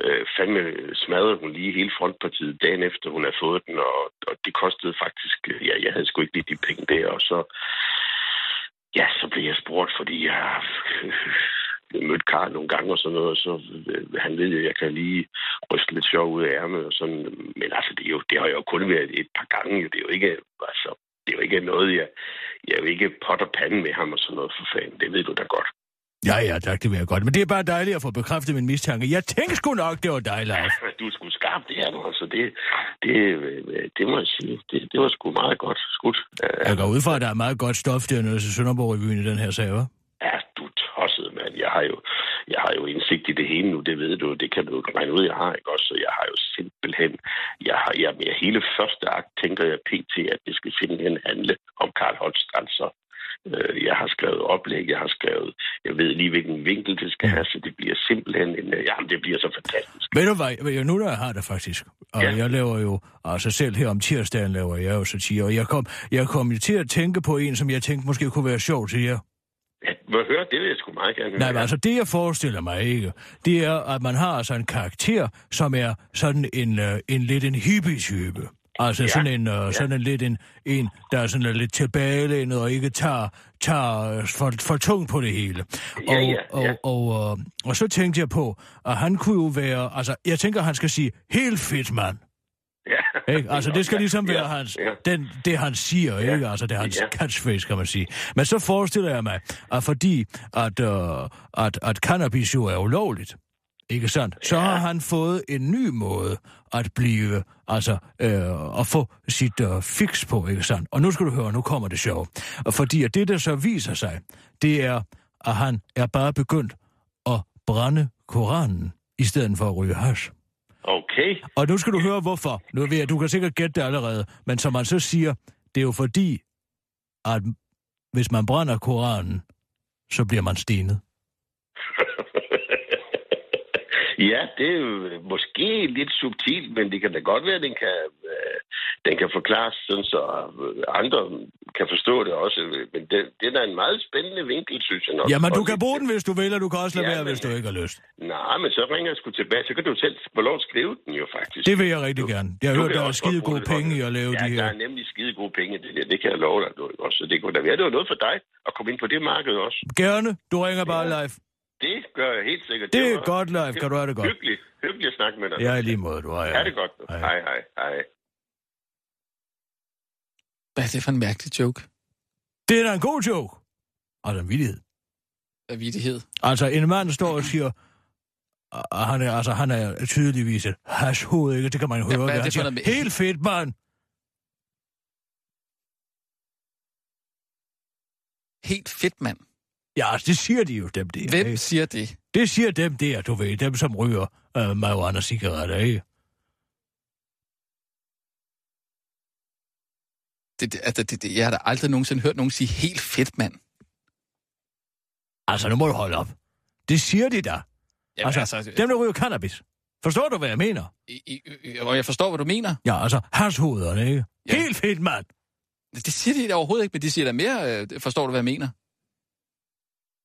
øh, fandme smadrede hun lige hele frontpartiet dagen efter, hun havde fået den, og, og det kostede faktisk... Ja, jeg havde sgu ikke lige de penge der, og så... Ja, så blev jeg spurgt, fordi jeg har mødt Karl nogle gange og sådan noget, og så øh, han ved jo, at jeg kan lige ryste lidt sjov ud af ærmet og sådan. Men altså, det, er jo, det har jo kun været et par gange. jo. Det er jo ikke, altså, det er jo ikke noget, jeg, jeg er jo ikke pot og pande med ham og sådan noget for fanden. Det ved du da godt. Ja, ja, tak, det vil jeg godt. Men det er bare dejligt at få bekræftet min mistanke. Jeg tænkte sgu nok, det var dig, live. Du er sgu skarp, det er du. Altså, det, det, øh, det må jeg sige. Det, det var sgu meget godt skudt. Jeg går ud fra, at der er meget godt stof dernede til Sønderborg i den her sag, hva'? Ja, du tosset, mand. Jeg har jo, jeg har jo indsigt i det hele nu, det ved du. Det kan du jo regne ud, jeg har, ikke også? Så jeg har jo simpelthen... Jeg har, jeg, jeg, hele første akt tænker jeg pt, at det skal simpelthen handle om Karl Holst. Altså, øh, jeg har skrevet oplæg, jeg har skrevet... Jeg ved lige, hvilken vinkel det skal have, så det bliver simpelthen en... øh, Jamen, det bliver så fantastisk. Ved du hvad, nu der jeg har det faktisk, og Ja. jeg laver jo, altså selv her om tirsdagen laver jeg jo satire, og jeg kom, jeg kom til at tænke på en, som jeg tænkte måske kunne være sjov til jer. Ja, må jeg høre? Det vil jeg sgu meget gerne. Nej, men altså det jeg forestiller mig ikke, det er, at man har altså en karakter, som er sådan en, øh, en lidt en hippie-type. Altså Ja, ja. sådan en, øh, sådan en lidt en, en, der er sådan lidt tilbagelænet og ikke tager, tager øh, for, for tungt på det hele. Ja, og, ja, og, ja. og, og, og så tænkte jeg på, at han kunne jo være, altså jeg tænker, han skal sige, helt fedt mand. Ja. Ikke? Altså, det skal ligesom være ja, hans, Ja. den, det, han siger, Ja. ikke? Altså, det er hans Ja. catchphrase, kan man sige. Men så forestiller jeg mig, at fordi at, uh, at, at cannabis jo er ulovligt, ikke sandt? Så har han fået en ny måde at blive, altså, øh, at få sit øh, fix på, ikke sandt? Og nu skal du høre, nu kommer det sjov. Fordi at det, der så viser sig, det er, at han er bare begyndt at brænde Koranen, i stedet for at ryge hash. Okay. Og nu skal du høre, hvorfor. Nu ved jeg, du kan sikkert gætte det allerede, men som man så siger, det er jo fordi, at hvis man brænder Koranen, så bliver man stenet. Ja, det er jo måske lidt subtilt, men det kan da godt være, at den kan, øh, den kan forklares sådan, så øh, andre kan forstå det også. Men det, det er da en meget spændende vinkel, synes jeg nok. Jamen, du Og kan bruge den, hvis du vil, og du kan også lade Ja, være, men- hvis du ikke har lyst. Nej, men så ringer jeg sgu tilbage. Så kan du selv få lov at skrive den jo faktisk. Det vil jeg rigtig gerne. Jeg har Du hørt, der er skide gode penge i at lave ja, de der her. er nemlig skide gode penge det der. Det kan jeg love dig. Du, også. Så det kunne da være, det var noget for dig at komme ind på det marked også. Gerne. Du ringer bare live. Det gør jeg helt sikkert. Det er var- godt live. Kan du have det godt? Hyggeligt. Hyggeligt at snakke med dig. Ja, i lige måde. Du har Ja, det er godt. Hej. Hej, hej, hej. Hvad er det for en mærkelig joke? Det er da en god joke. Altså en vildighed. Af vidighed. Altså, en mand står og siger, og han er, altså, han er tydeligvis et hashhoved, ikke? Det kan man jo Ja, høre. hvad er Han det for siger, noget Helt fedt, mand. Helt fedt, mand. Ja, det siger de jo, dem der. Hvem ikke? siger det? Det siger dem der, du ved. Dem, som ryger øh, marihuana-cigaretter, ikke? Det, det, altså, det, det, jeg har da aldrig nogensinde hørt nogen sige helt fedt, mand. Altså, nu må du holde op. Det siger de da. Jamen, altså, altså, altså, dem, der ryger cannabis. Forstår du, hvad jeg mener? I, I, og jeg forstår, hvad du mener. Ja, altså, hashhovederne, ikke? Ja. Helt fedt, mand. Det siger de da overhovedet ikke, men de siger da mere, øh, forstår du, hvad jeg mener?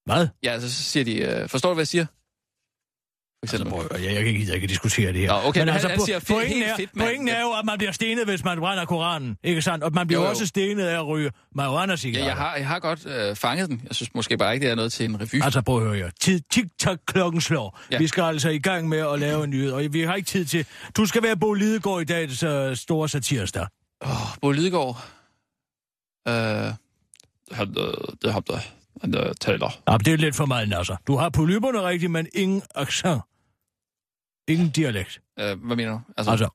Hvad? Ja, altså, så siger de, øh, forstår du, hvad jeg siger? Altså, prøv, jeg, jeg, jeg gider ikke diskutere det her. Nå, okay, men han- han po- siger, pointen, er, fedt, pointen er jo, at man bliver stenet, hvis man brænder Koranen. Ikke sandt? Og man bliver Jo, jo, også stenet af at ryge marihuana Ja, jeg har, jeg har godt øh, fanget den. Jeg synes måske bare ikke, det er noget til en revy. Altså, prøv at høre her. Tid, tik-tak, klokken slår. Ja. Vi skal altså i gang med at lave en nyhed, og vi har ikke tid til... Du skal være Bo Lidegaard i dag, så store satirsdag. Åh, oh, Bo Lidegaard. Øh, han, øh, det er ham, der han, øh, taler. Ja, det er lidt for meget, altså. Du har polyperne rigtigt, men ingen accent. Ingen dialekt. Øh, hvad mener du? Altså, Altså,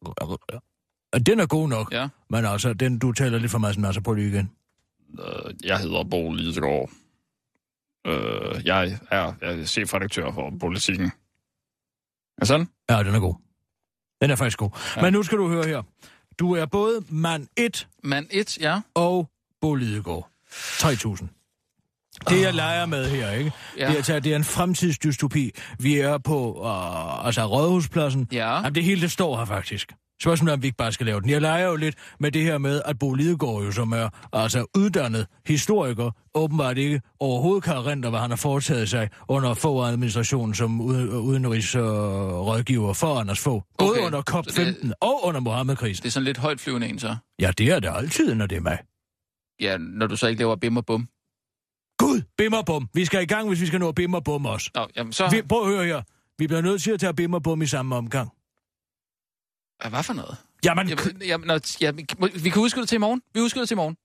den er god nok, Ja. men altså, den du taler lidt for meget altså på lige igen. øh, jeg hedder Bo Lidegaard. Øh, jeg er, jeg er chefredaktør for Politikken. Er sådan? Ja, den er god. Den er faktisk god. Ja. Men nu skal du høre her. Du er både mand 1 Mand 1, ja. og Bo Lidegaard. 3.000. Det, jeg leger med her, ikke? Ja. Det, er, det er en fremtidsdystopi. Vi er på øh, altså Rådhuspladsen. Ja. Jamen, det hele, det står her faktisk. Spørgsmålet er, om vi ikke bare skal lave den. Jeg leger jo lidt med det her med, at Bo Lidegaard jo, som er altså uddannet historiker, åbenbart ikke overhovedet kan erindre, hvad han har foretaget sig under få administrationen som udenrigsrådgiver for Anders Fogh. Både Okay, under så det- COP15 og under Mohammed-krisen. Det er sådan lidt højt flyvende en, så. Ja, det er det altid, når det er mig. Ja, når du så ikke laver bim og bum. Gud, bim og bum. Vi skal i gang, hvis vi skal nå bim og bum også. Nå, jamen så... Vi, prøv at høre her. Vi bliver nødt til at tage bim og bum i samme omgang. Hvad for noget? Jamen, Jamen, jamen, nå, ja, vi, vi kan udskyde det til i morgen. Vi udskyder det til i morgen.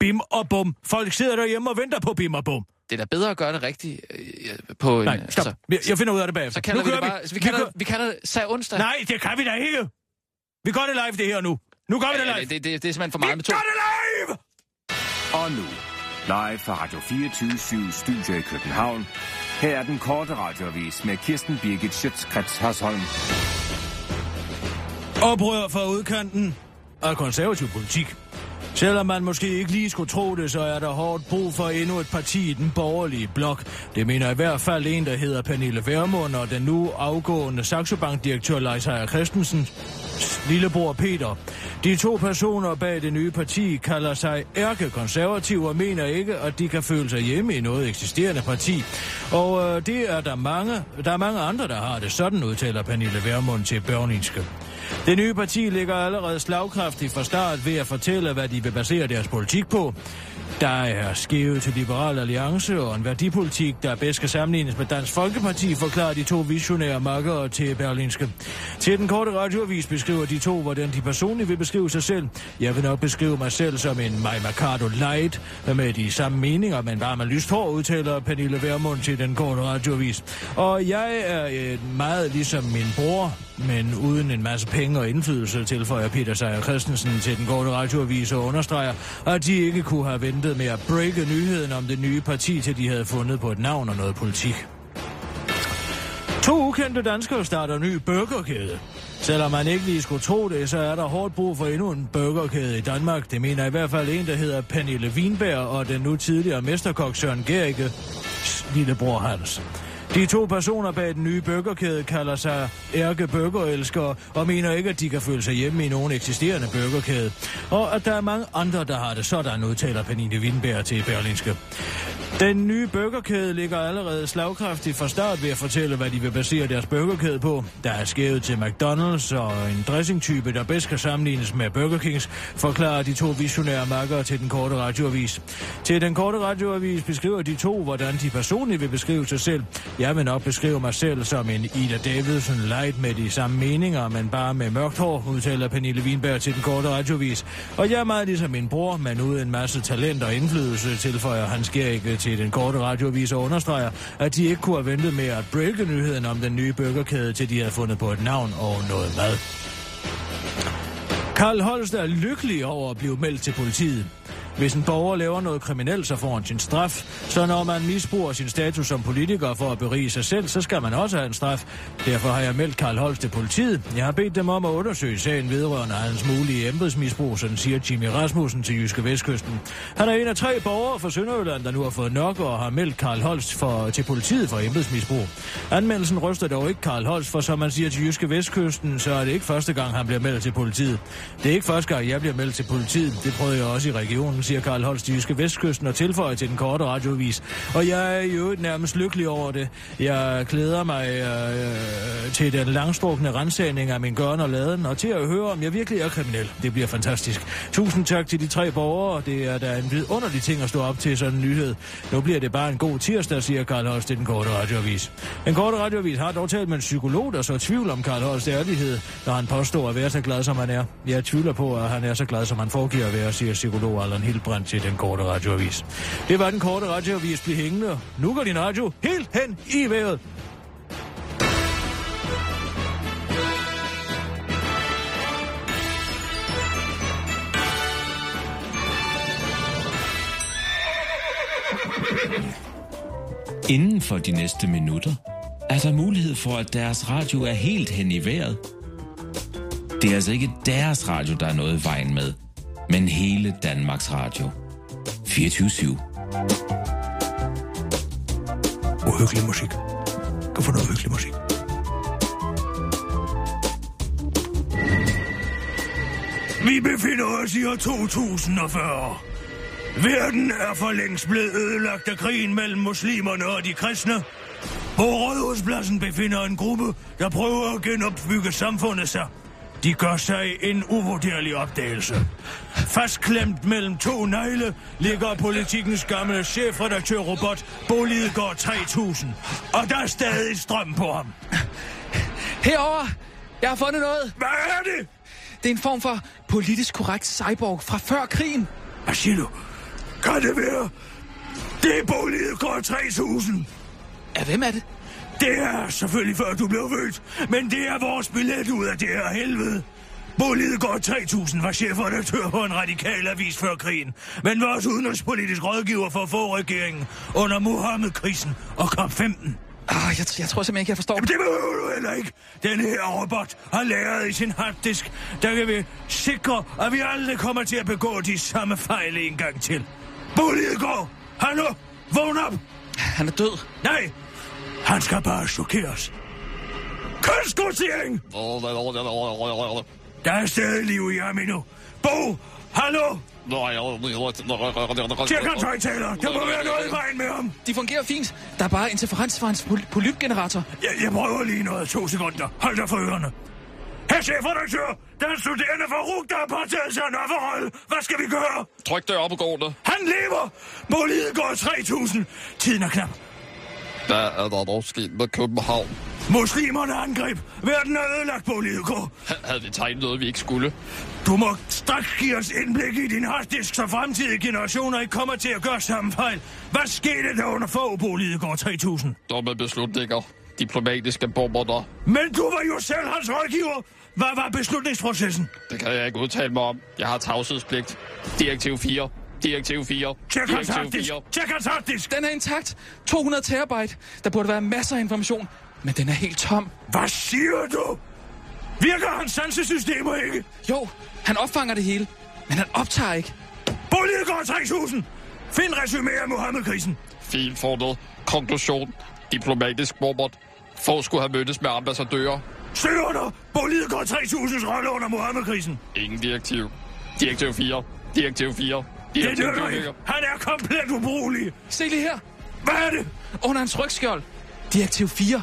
bim og bum. Folk sidder derhjemme og venter på bim og bum. Det er da bedre at gøre det rigtigt øh, på en... Nej, stop. Jeg jeg finder ud af det bagefter. så kalder vi det bare... Vi, vi, Vi kalder, kører- vi kalder det sag onsdag. Nej, det kan vi da ikke. Vi gør det live, det her nu. Nu gør vi det Ja, live. det, det, det, det er simpelthen for meget vi med to. gør det live! Og nu, live fra Radio 24 Studio i København. Her er den korte radiovis med Kirsten Birgit Schøtzgrads Hasholm. Oprør fra udkanten af konservativ politik. Selvom man måske ikke lige skulle tro det, så er der hårdt brug for endnu et parti i den borgerlige blok. Det mener i hvert fald en, der hedder Pernille Vermund og den nu afgående Saxo Bank-direktør Leif Heier Christensen lillebror Peter. De to personer bag det nye parti kalder sig ærkekonservative og mener ikke, at de kan føle sig hjemme i noget eksisterende parti. Og øh, det er der mange, der er mange andre, der har det. Sådan udtaler Pernille Vermund til Børninske. Det nye parti ligger allerede slagkraftigt fra start ved at fortælle, hvad de vil basere deres politik på. Der er skævet til Liberal Alliance og en værdipolitik, der bedst skal sammenlignes med Dansk Folkeparti, forklarer de to visionære makkere til Berlinske. Til den korte radioavis beskriver de to, hvordan de personligt vil beskrive sig selv. Jeg vil nok beskrive mig selv som en Maj Mercado Light, med de samme meninger, men bare med lyst hår, udtaler Pernille Vermund til den korte radioavis. Og jeg er øh, meget ligesom min bror, men uden en masse penge og indflydelse, tilføjer Peter Seier Christensen til den korte radioavis og understreger, at de ikke kunne have ventet med at breake nyheden om det nye parti, til de havde fundet på et navn og noget politik. To ukendte danskere starter ny burgerkæde. Selvom man ikke lige skulle tro det, så er der hårdt brug for endnu en burgerkæde i Danmark. Det mener i hvert fald en, der hedder Pernille Winberg og den nu tidligere mesterkok Søren Gericke, lillebror Hans. De to personer bag den nye burgerkæde kalder sig ærke burgerelskere og mener ikke, at de kan føle sig hjemme i nogen eksisterende burgerkæde. Og at der er mange andre, der har det sådan, udtaler Pernille Windberg til Berlinske. Den nye burgerkæde ligger allerede slagkraftigt fra start ved at fortælle, hvad de vil basere deres burgerkæde på. Der er skævet til McDonald's og en dressingtype, der bedst kan sammenlignes med Burger Kings, forklarer de to visionære makkere til den korte radioavis. Til den korte radioavis beskriver de to, hvordan de personligt vil beskrive sig selv. Jeg vil nok beskrive mig selv som en Ida Davidson light med de samme meninger, men bare med mørkt hår, udtaler Pernille Wienberg til den korte radioavis. Og jeg er meget ligesom min bror, men uden en masse talent og indflydelse, tilføjer han Gericke til den korte radiovis og understreger, at de ikke kunne have ventet med at breake nyheden om den nye burgerkæde, til de havde fundet på et navn og noget mad. Karl Holst er lykkelig over at blive meldt til politiet. Hvis en borger laver noget kriminelt, så får han sin straf. Så når man misbruger sin status som politiker for at berige sig selv, så skal man også have en straf. Derfor har jeg meldt Karl Holst til politiet. Jeg har bedt dem om at undersøge sagen vedrørende hans mulige embedsmisbrug, sådan siger Jimmy Rasmussen til Jyske Vestkysten. Han er en af tre borgere fra Sønderjylland, der nu har fået nok og har meldt Karl Holst for, til politiet for embedsmisbrug. Anmeldelsen ryster dog ikke Karl Holst, for som man siger til Jyske Vestkysten, så er det ikke første gang, han bliver meldt til politiet. Det er ikke første gang, jeg bliver meldt til politiet. Det prøvede jeg også i regionen, siger Karl Holst Jyske Vestkysten og tilføjer til den korte radiovis. Og jeg er jo nærmest lykkelig over det. Jeg glæder mig øh, til den langstrukne rensagning af min gørn og laden, og til at høre, om jeg virkelig er kriminel. Det bliver fantastisk. Tusind tak til de tre borgere. Det er da en vidunderlig ting at stå op til sådan en nyhed. Nu bliver det bare en god tirsdag, siger Karl Holst til den korte radiovis. Den korte radiovis har dog talt med en psykolog, der så tvivl om Karl Holsts ærlighed, når han påstår at være så glad, som han er. Jeg tvivler på, at han er så glad, som han foregiver at være, siger psykolog Allan Hildbrand til den korte radioavis. Det var den korte radioavis blive hængende. Nu går din radio helt hen i vejret. Inden for de næste minutter er der mulighed for, at deres radio er helt hen i vejret. Det er altså ikke deres radio, der er noget i vejen med, men hele Danmarks Radio. 24-7. Uhyggelig musik. Kan få noget hyggelig musik. Vi befinder os i år 2040. Verden er for længst blevet ødelagt af krigen mellem muslimerne og de kristne. På Rådhuspladsen befinder en gruppe, der prøver at genopbygge samfundet sig. De gør sig en uvurderlig opdagelse. Fastklemt mellem to negle ligger politikens gamle chefredaktør-robot Bolidegård 3000. Og der er stadig strøm på ham. Herover, jeg har fundet noget. Hvad er det? Det er en form for politisk korrekt cyborg fra før krigen. Hvad siger du? Kan det være? Det er Bolidegård 3000. Ja, hvem er det? Det er selvfølgelig før du blev født, men det er vores billet ud af det her helvede. Bo Lidegaard 3000 var chefredaktør på en radikal avis før krigen, men var også udenrigspolitisk rådgiver for få regeringen under Mohammed-krisen og COP15. Ah, jeg, jeg tror simpelthen ikke, jeg forstår Jamen, det behøver du heller ikke. Den her robot har læret i sin harddisk, der kan vi sikre, at vi aldrig kommer til at begå de samme fejl en gang til. Bo Lidegaard, hallo, vågn op! Han er død. Nej, han skal bare chokeres. Kønskvotering! Der er stadig liv i ham endnu. Bo, hallo! Tjek hans højtaler. Der må være noget i vejen med ham. De fungerer fint. Der er bare interferens fra hans poly- polypgenerator. Jeg, jeg prøver lige noget. To sekunder. Hold dig for ørerne. Herr chefredaktør, der er en studerende fra RUG, der har påtaget sig en offerrolle. Hvad skal vi gøre? Tryk det op på gulvet. Han Han lever! Politiet går 3000. Tiden er knap. Der er der dog sket med København. Muslimerne angreb. Verden er ødelagt, Bolidegård. Havde vi tegnet noget, vi ikke skulle? Du må straks give os indblik i din harddisk, så fremtidige generationer ikke kommer til at gøre samme fejl. Hvad skete der under få, Bolidegård 3000? Dumme beslutninger. Diplomatiske bomber der. Men du var jo selv hans rådgiver. Hvad var beslutningsprocessen? Det kan jeg ikke udtale mig om. Jeg har tavshedspligt. Direktiv 4. Direktiv 4. Tjek hans harddisk. 4. Tjek hans harddisk. Den er intakt. 200 terabyte. Der burde være masser af information, men den er helt tom. Hvad siger du? Virker hans sansesystemer ikke? Jo, han opfanger det hele, men han optager ikke. Bolidegård 3000. Find resumé af Mohammed-krisen. Fint fundet. Konklusion. Diplomatisk bombert. Få skulle have mødtes med ambassadører. Søg under Bolidegård 3000's rolle under Mohammed-krisen. Ingen direktiv. Direktiv 4. Direktiv 4. Det nytter 4. ikke. Han er komplet ubrugelig. Se lige her. Hvad er det? Under hans rygskjold. Direktiv 4.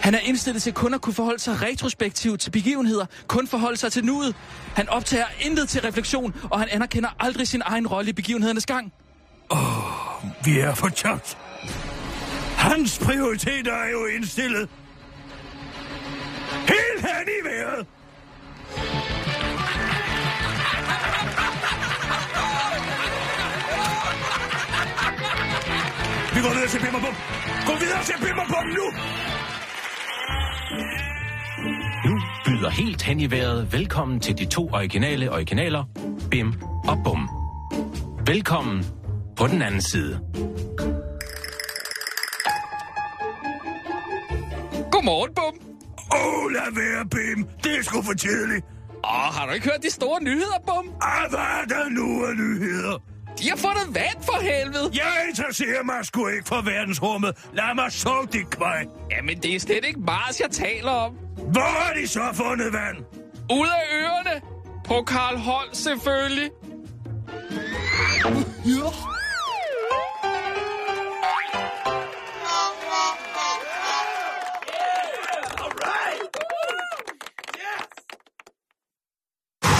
Han er indstillet til kun at kunne forholde sig retrospektivt til begivenheder, kun forholde sig til nuet. Han optager intet til refleksion, og han anerkender aldrig sin egen rolle i begivenhedernes gang. Vi er for tabt. Hans prioriteter er jo indstillet. Helt hen i vejret. Vi går videre til Bimmerbum. Gå videre til Bimmerbum nu. Nu byder helt hen i vejret velkommen til de to originale originaler, Bim og Bum. Velkommen på den anden side. Godmorgen, Bum. Åh, oh, lad være, Bim. Det er sgu for tidligt. Åh, har du ikke hørt de store nyheder, Bum? Ah, hvad er der nu af nyheder? De har fundet vand for helvede. Jeg interesserer mig sgu ikke for verdensrummet. Lad mig så dit kvej. Jamen, det er slet ikke Mars, jeg taler om. Hvor har de så fundet vand? Ud af ørerne. På Karl Holt, selvfølgelig.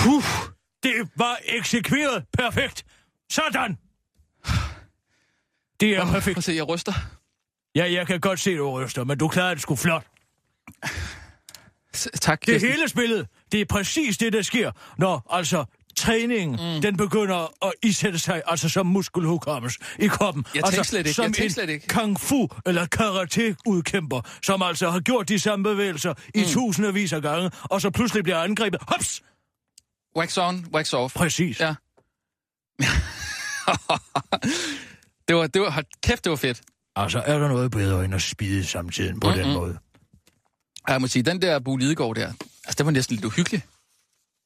Puh, det var eksekveret perfekt. Sådan. Det er Prøv perfekt. at se, jeg ryster. Ja, jeg kan godt se, du ryster, men du klarede det sgu flot. S- tak, Det Kirsten. hele spillet, det er præcis det, der sker, når altså træningen, mm. den begynder at isætte sig, altså som muskelhukommelse i kroppen. Jeg altså, slet ikke, Som jeg en slet ikke. kung fu eller karate-udkæmper, som altså har gjort de samme bevægelser i Mm. tusindvis af gange, og så pludselig bliver angrebet. Hops! Wax on, wax off. Præcis. Ja. (laughs) det var, det var, hold kæft, det var fedt. Altså, er der noget bedre end at spide samtidig på mm-hmm. den måde? Og Jeg må sige, den der Bo Lidegaard der, altså, det var næsten lidt uhyggeligt.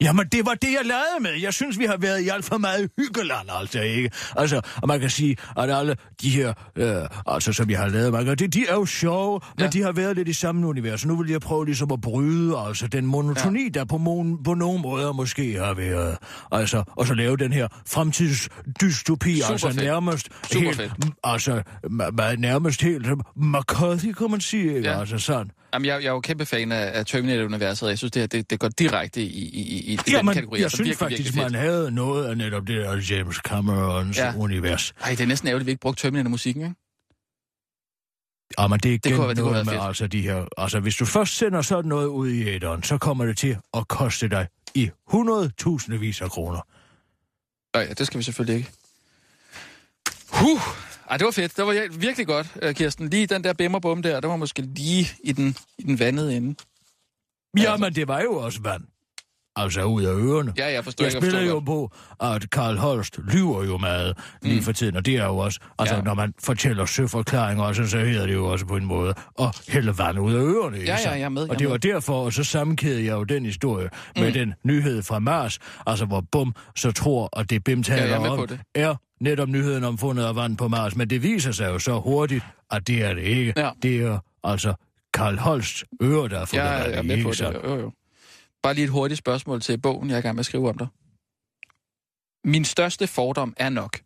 Jamen, det var det, jeg lavede med. Jeg synes, vi har været i alt for meget hyggeland, altså, ikke? Altså, og man kan sige, at alle de her, øh, altså, som jeg har lavet, man kan, de, de er jo sjove, men Ja. de har været lidt i samme univers. Nu vil jeg prøve ligesom at bryde, altså, den monotoni, ja. der på, mon, på nogle måder måske har været. Altså, og så lave den her fremtidsdystopi, Super altså fedt. nærmest Super helt, fedt. altså, ma- ma- nærmest helt som McCarthy, kan man sige, ikke? Ja. Altså, sådan. Jamen, jeg, jeg er jo kæmpe fan af, af Terminator-universet, og jeg synes, det, her, det, det går direkte i, i, i, i Ja, den men kategori. jeg altså, synes virkelig, faktisk, virkelig man havde noget af netop det der James Camerons Ja. univers. Ej, det er næsten ærgerligt, at vi ikke brugte Terminator-musikken, ikke? Ja, men det er igen Det kunne- det kunne noget med fedt. altså de her... Altså, hvis du først sender sådan noget ud i æderen, så kommer det til at koste dig i 100.000 vis af kroner. Ja, det skal vi selvfølgelig ikke. Huh! Ej, det var fedt. Det var virkelig godt, øh, Kirsten. Lige den der bimmerbum der, det var måske lige i den, i den vandede ende. Ja, men det var jo også vand. Altså ud af ørerne. Ja, jeg forstår Jeg ikke, jeg spiller forstår jo på, at Karl Holst lyver jo meget lige Mm. for tiden, og det er jo også, altså Ja. når man fortæller søforklaringer, også, så hedder det jo også på en måde at hælde vand ud af ørerne. Ja, ja, jeg er med, jeg Og er det var med. derfor, og så sammenkædede jeg jo den historie med Mm. den nyhed fra Mars, altså hvor Bum så tror, at det Bim Ja, taler er med på om, det. er netop nyheden om fundet af vand på Mars, men det viser sig jo så hurtigt, at det er det ikke. Ja. Det er altså Karl Holsts øre, der har fundet Ja, er i, med ikke det. Jo, jo. Bare lige et hurtigt spørgsmål til bogen, jeg er i gang med at skrive om dig. Min største fordom er nok.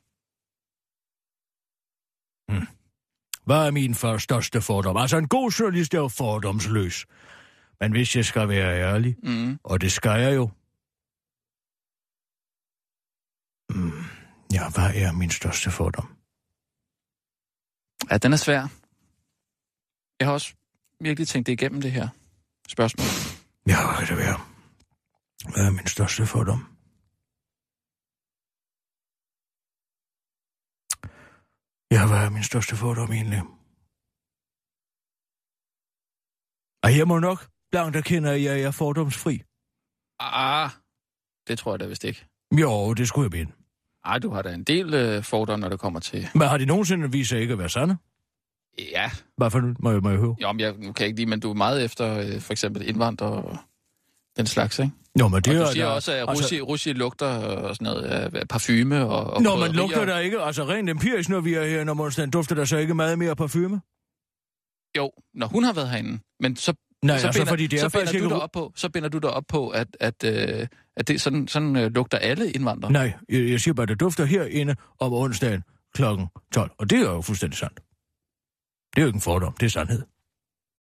Hvad er min for største fordom? Altså, en god journalist er jo fordomsløs. Men hvis jeg skal være ærlig, Mm. og det skal jeg jo... Mm, Ja, hvad er min største fordom? Ja, den er svær. Jeg har også virkelig tænkt det igennem, det her spørgsmål. Ja, hvad kan det være? Hvad er min største fordom? Ja, hvad er min største fordom egentlig? Og jeg må nok blankt erkende, at jeg er fordomsfri. Ah, det tror jeg da vist ikke. Jo, det skulle jeg mene. Ej, du har da en del øh, fordomme, når det kommer til... Men har de nogensinde vist sig ikke at være sande? Ja, Hvad for nu? Må jeg, må jeg høre? jo, men jeg nu kan jeg ikke lide, men du er meget efter øh, for eksempel indvandrere og den slags, ikke? Nå, men det og er du siger da- også, at altså- Russi, Russi lugter og sådan noget af af parfume og, og Nå, man krydderier. lugter der ikke, altså rent empirisk, når vi er her, når onsdagen dufter der så ikke meget mere parfume? Jo, når hun har været herinde. Men så, Nej, så altså, fordi det er så binder ikke du dig op på, så binder du dig op på, at, at, øh, at det sådan, sådan øh, lugter alle indvandrere. Nej, jeg, jeg siger bare, at det dufter herinde om onsdagen klokken 12, og det er jo fuldstændig sandt. Det er jo ikke en fordom, det er sandhed.